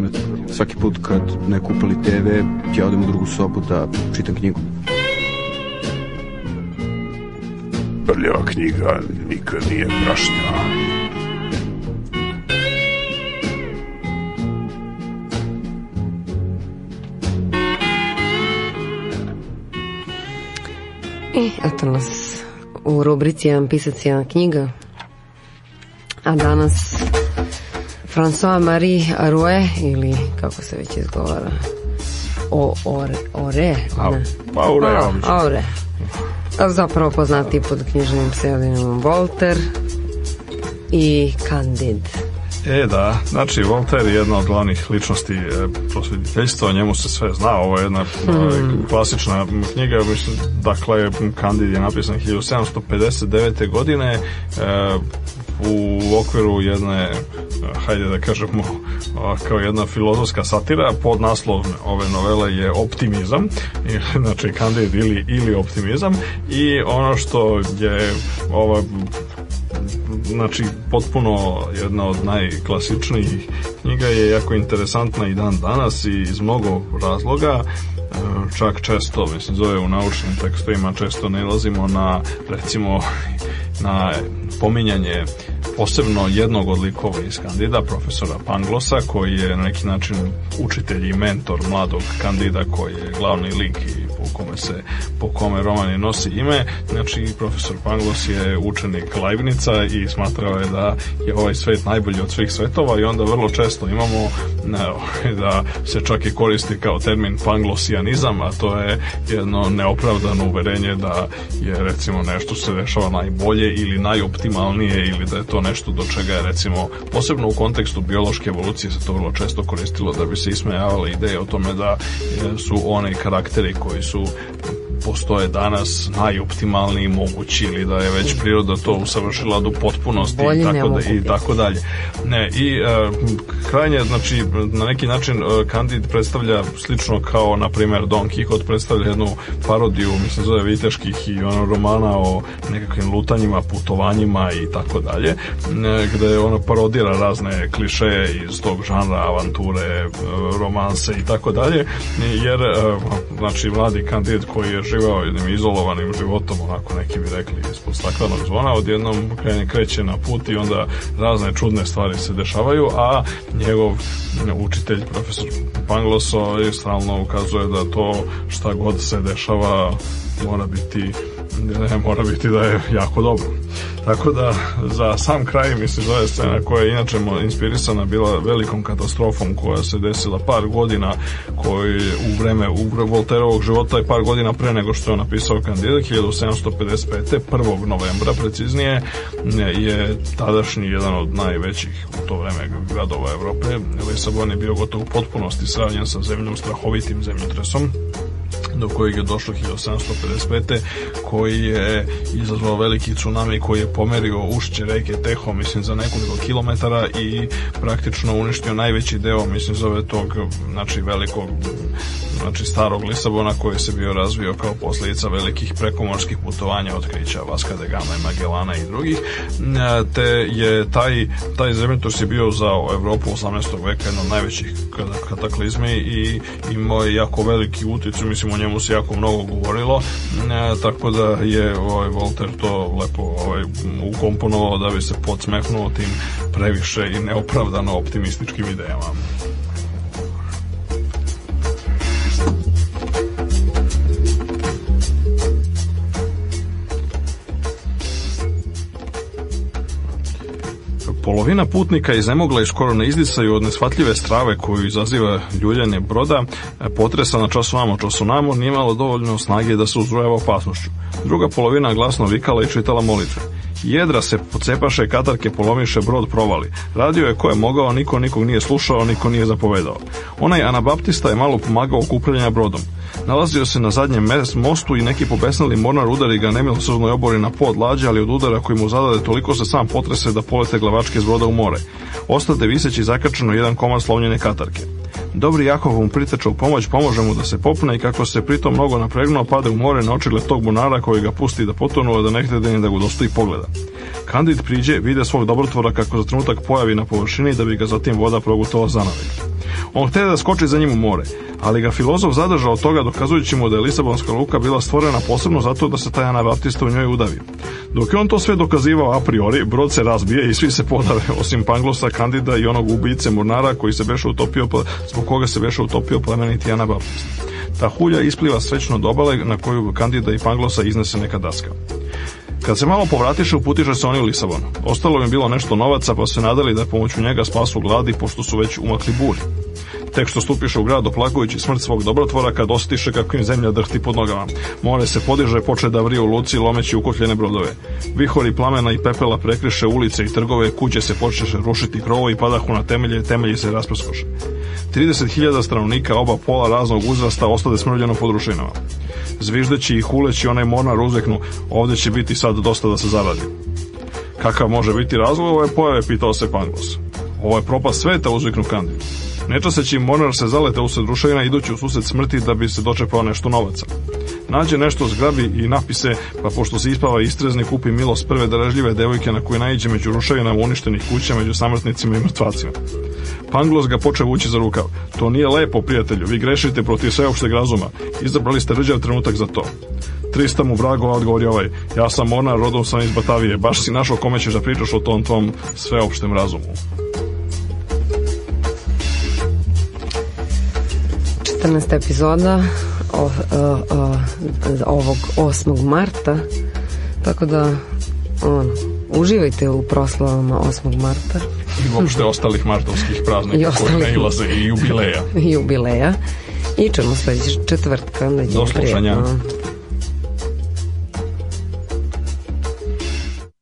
biti ono, svaki put kad neko upali TV, ja odem u drugu sobu da čitam knjigu. Prljava knjiga nikad nije prašnjava. I e, eto nas u rubrici Jedan pisac, jedan knjiga. A danas François Marie Arouet ili kako se već izgovara o, ore, pa ore, ne. Aure, ja Aure. Zapravo poznati pod knjižnim pseudonimom Volter i Candid. E da, znači Volter je jedna od glavnih ličnosti e, prosvjetiteljstva, o njemu se sve zna, ovo je jedna e, hmm. klasična knjiga, mislim, dakle, Candid je napisan 1759. godine, e, u okviru jedne, eh, hajde da kažemo, eh, kao jedna filozofska satira, pod naslov ove novele je optimizam, znači Candid ili, ili optimizam i ono što je ova znači potpuno jedna od najklasičnijih knjiga je jako interesantna i dan danas i iz mnogo razloga čak često, mislim, zove u naučnim tekstovima, često nalazimo na, recimo, na pominjanje posebno jednog od likova iz kandida, profesora Panglosa, koji je na neki način učitelj i mentor mladog kandida koji je glavni lik i po kome se po kome roman i nosi ime. Znači, profesor Pangos je učenik Leibnica i smatrao je da je ovaj svet najbolji od svih svetova i onda vrlo često imamo ovaj, da se čak i koristi kao termin panglosijanizam, a to je jedno neopravdano uverenje da je recimo nešto se dešava najbolje ili najoptimalnije ili da je to nešto do čega je recimo posebno u kontekstu biološke evolucije se to vrlo često koristilo da bi se ismejavala ideja o tome da e, su one karakteri koji su su postoje danas najoptimalniji mogući ili da je već priroda to usavršila do potpunosti Bolji i tako, da, i tako dalje. Ne, I e, krajnje, znači, na neki način e, Kandid predstavlja slično kao, na primjer, Don Quixote predstavlja jednu parodiju, mislim, zove viteških i ono, romana o nekakvim lutanjima, putovanjima i tako dalje, gde ono parodira razne klišeje iz tog žanra, avanture, e, romanse i tako dalje, jer, e, znači, mladi kandid koji je živao jednim izolovanim životom, onako neki bi rekli ispod staklenog zvona, odjednom kreće na put i onda razne čudne stvari se dešavaju, a njegov učitelj, profesor Pangloso, stralno ukazuje da to šta god se dešava mora biti ne mora biti da je jako dobro. Tako da, za sam kraj, mislim, ove scena koja je inače inspirisana bila velikom katastrofom koja se desila par godina koji u vreme u Volterovog života i par godina pre nego što je on napisao kandidat 1755. 1. novembra preciznije je tadašnji jedan od najvećih u to vreme gradova Evrope Lisabon je bio gotovo u potpunosti sravnjen sa zemljom strahovitim zemljotresom do kojeg je došlo 1755. koji je izazvao veliki tsunami koji je pomerio ušće reke Teho, mislim, za nekoliko kilometara i praktično uništio najveći deo, mislim, zove tog, znači, velikog, znači, starog Lisabona koji se bio razvio kao posljedica velikih prekomorskih putovanja otkrića Vaska de da Gama i Magellana i drugih, e, te je taj, taj zemljotres je bio za Evropu 18. veka jedan od najvećih kataklizmi i imao je jako veliki utjecaj, mislim, mislim o njemu se jako mnogo govorilo, e, tako da je ovaj, Volter to lepo ovaj, ukomponovao da bi se podsmehnuo tim previše i neopravdano optimističkim idejama. Polovina putnika iznemogla i skoro na izdisaju od nesvatljive strave koju izaziva ljuljanje broda, e, potresa na čas vamo, čas namo, nije dovoljno snage da se uzrojava opasnošću. Druga polovina glasno vikala i čitala molitve. Jedra se pocepaše, katarke polomiše, brod provali. Radio je ko je mogao, niko nikog nije slušao, niko nije zapovedao. Onaj anabaptista je malo pomagao oko upravljanja brodom. Nalazio se na zadnjem mostu i neki pobesnali mornar udari ga nemilosrdnoj obori na pod lađe, ali od udara koji mu zadade toliko se sam potrese da polete glavačke iz broda u more. Ostate viseći zakačeno jedan komad slomljene katarke. Dobri Jakov mu priteče u pomoć, pomože mu da se popne i kako se pritom mnogo napregnuo, pade u more na očile tog bunara koji ga pusti da potonuo da ne htede ni da ga dostoji pogleda. Kandid priđe, vide svog dobrotvora kako za trenutak pojavi na površini da bi ga zatim voda progutala zanavik. On htede da skoči za njim u more, ali ga filozof zadržao od toga dokazujući mu da je Lisabonska luka bila stvorena posebno zato da se taj anabatista u njoj udavi. Dok je on to sve dokazivao a priori, brod se razbije i svi se podave, osim Panglosa, Kandida i onog ubijice Murnara koji se beše utopio, zbog koga se beše utopio plemeniti Anabaptist. Ta hulja ispliva srećno do obale na koju Kandida i Panglosa iznese neka daska. Kad se malo povratiše, uputiše se oni u Lisabon. Ostalo im bilo nešto novaca, pa se nadali da pomoću njega spasu gladi, pošto su već umakli buri. Tek što stupiše u grad oplakujući smrt svog dobrotvora kad ostiše kako im zemlja drhti pod nogama. More se podiže, poče da vrije u luci lomeći ukopljene brodove. Vihori plamena i pepela prekriše ulice i trgove, kuće se počeše rušiti krovo i padahu na temelje, temelji se rasprskoše. 30.000 stanovnika oba pola raznog uzrasta ostade smrljeno pod rušinama. Zviždeći i huleći onaj mornar uzeknu, ovde će biti sad dosta da se zaradi. Kakav može biti razlog ove pojave, pitao se Pangos. Ovo je propast sveta, uzviknu Kandin. Nečaseći monar se zaleta usred ruševina idući u sused smrti da bi se dočepao nešto novaca. Nađe nešto, zgrabi i napise, pa pošto se ispava istrezni kupi milost prve dražljive devojke na koju naiđe među ruševinama uništenih kuća, među samrtnicima i mrtvacima. Panglos ga poče vući za rukav. To nije lepo, prijatelju, vi grešite protiv sveopšteg razuma. Izabrali ste rđav trenutak za to. Trista mu vragova odgovori ovaj, ja sam ona, rodom sam iz Batavije, baš si našao kome ćeš da pričaš o tom tvom sveopštem razumu. 14. epizoda o, o, o, ovog 8. marta tako da on, uživajte u proslavama 8. marta i uopšte ostalih martovskih praznika I ostalih... koji ne ilaze i jubileja i jubileja i čemu sledeći četvrtka da do slušanja prijetno.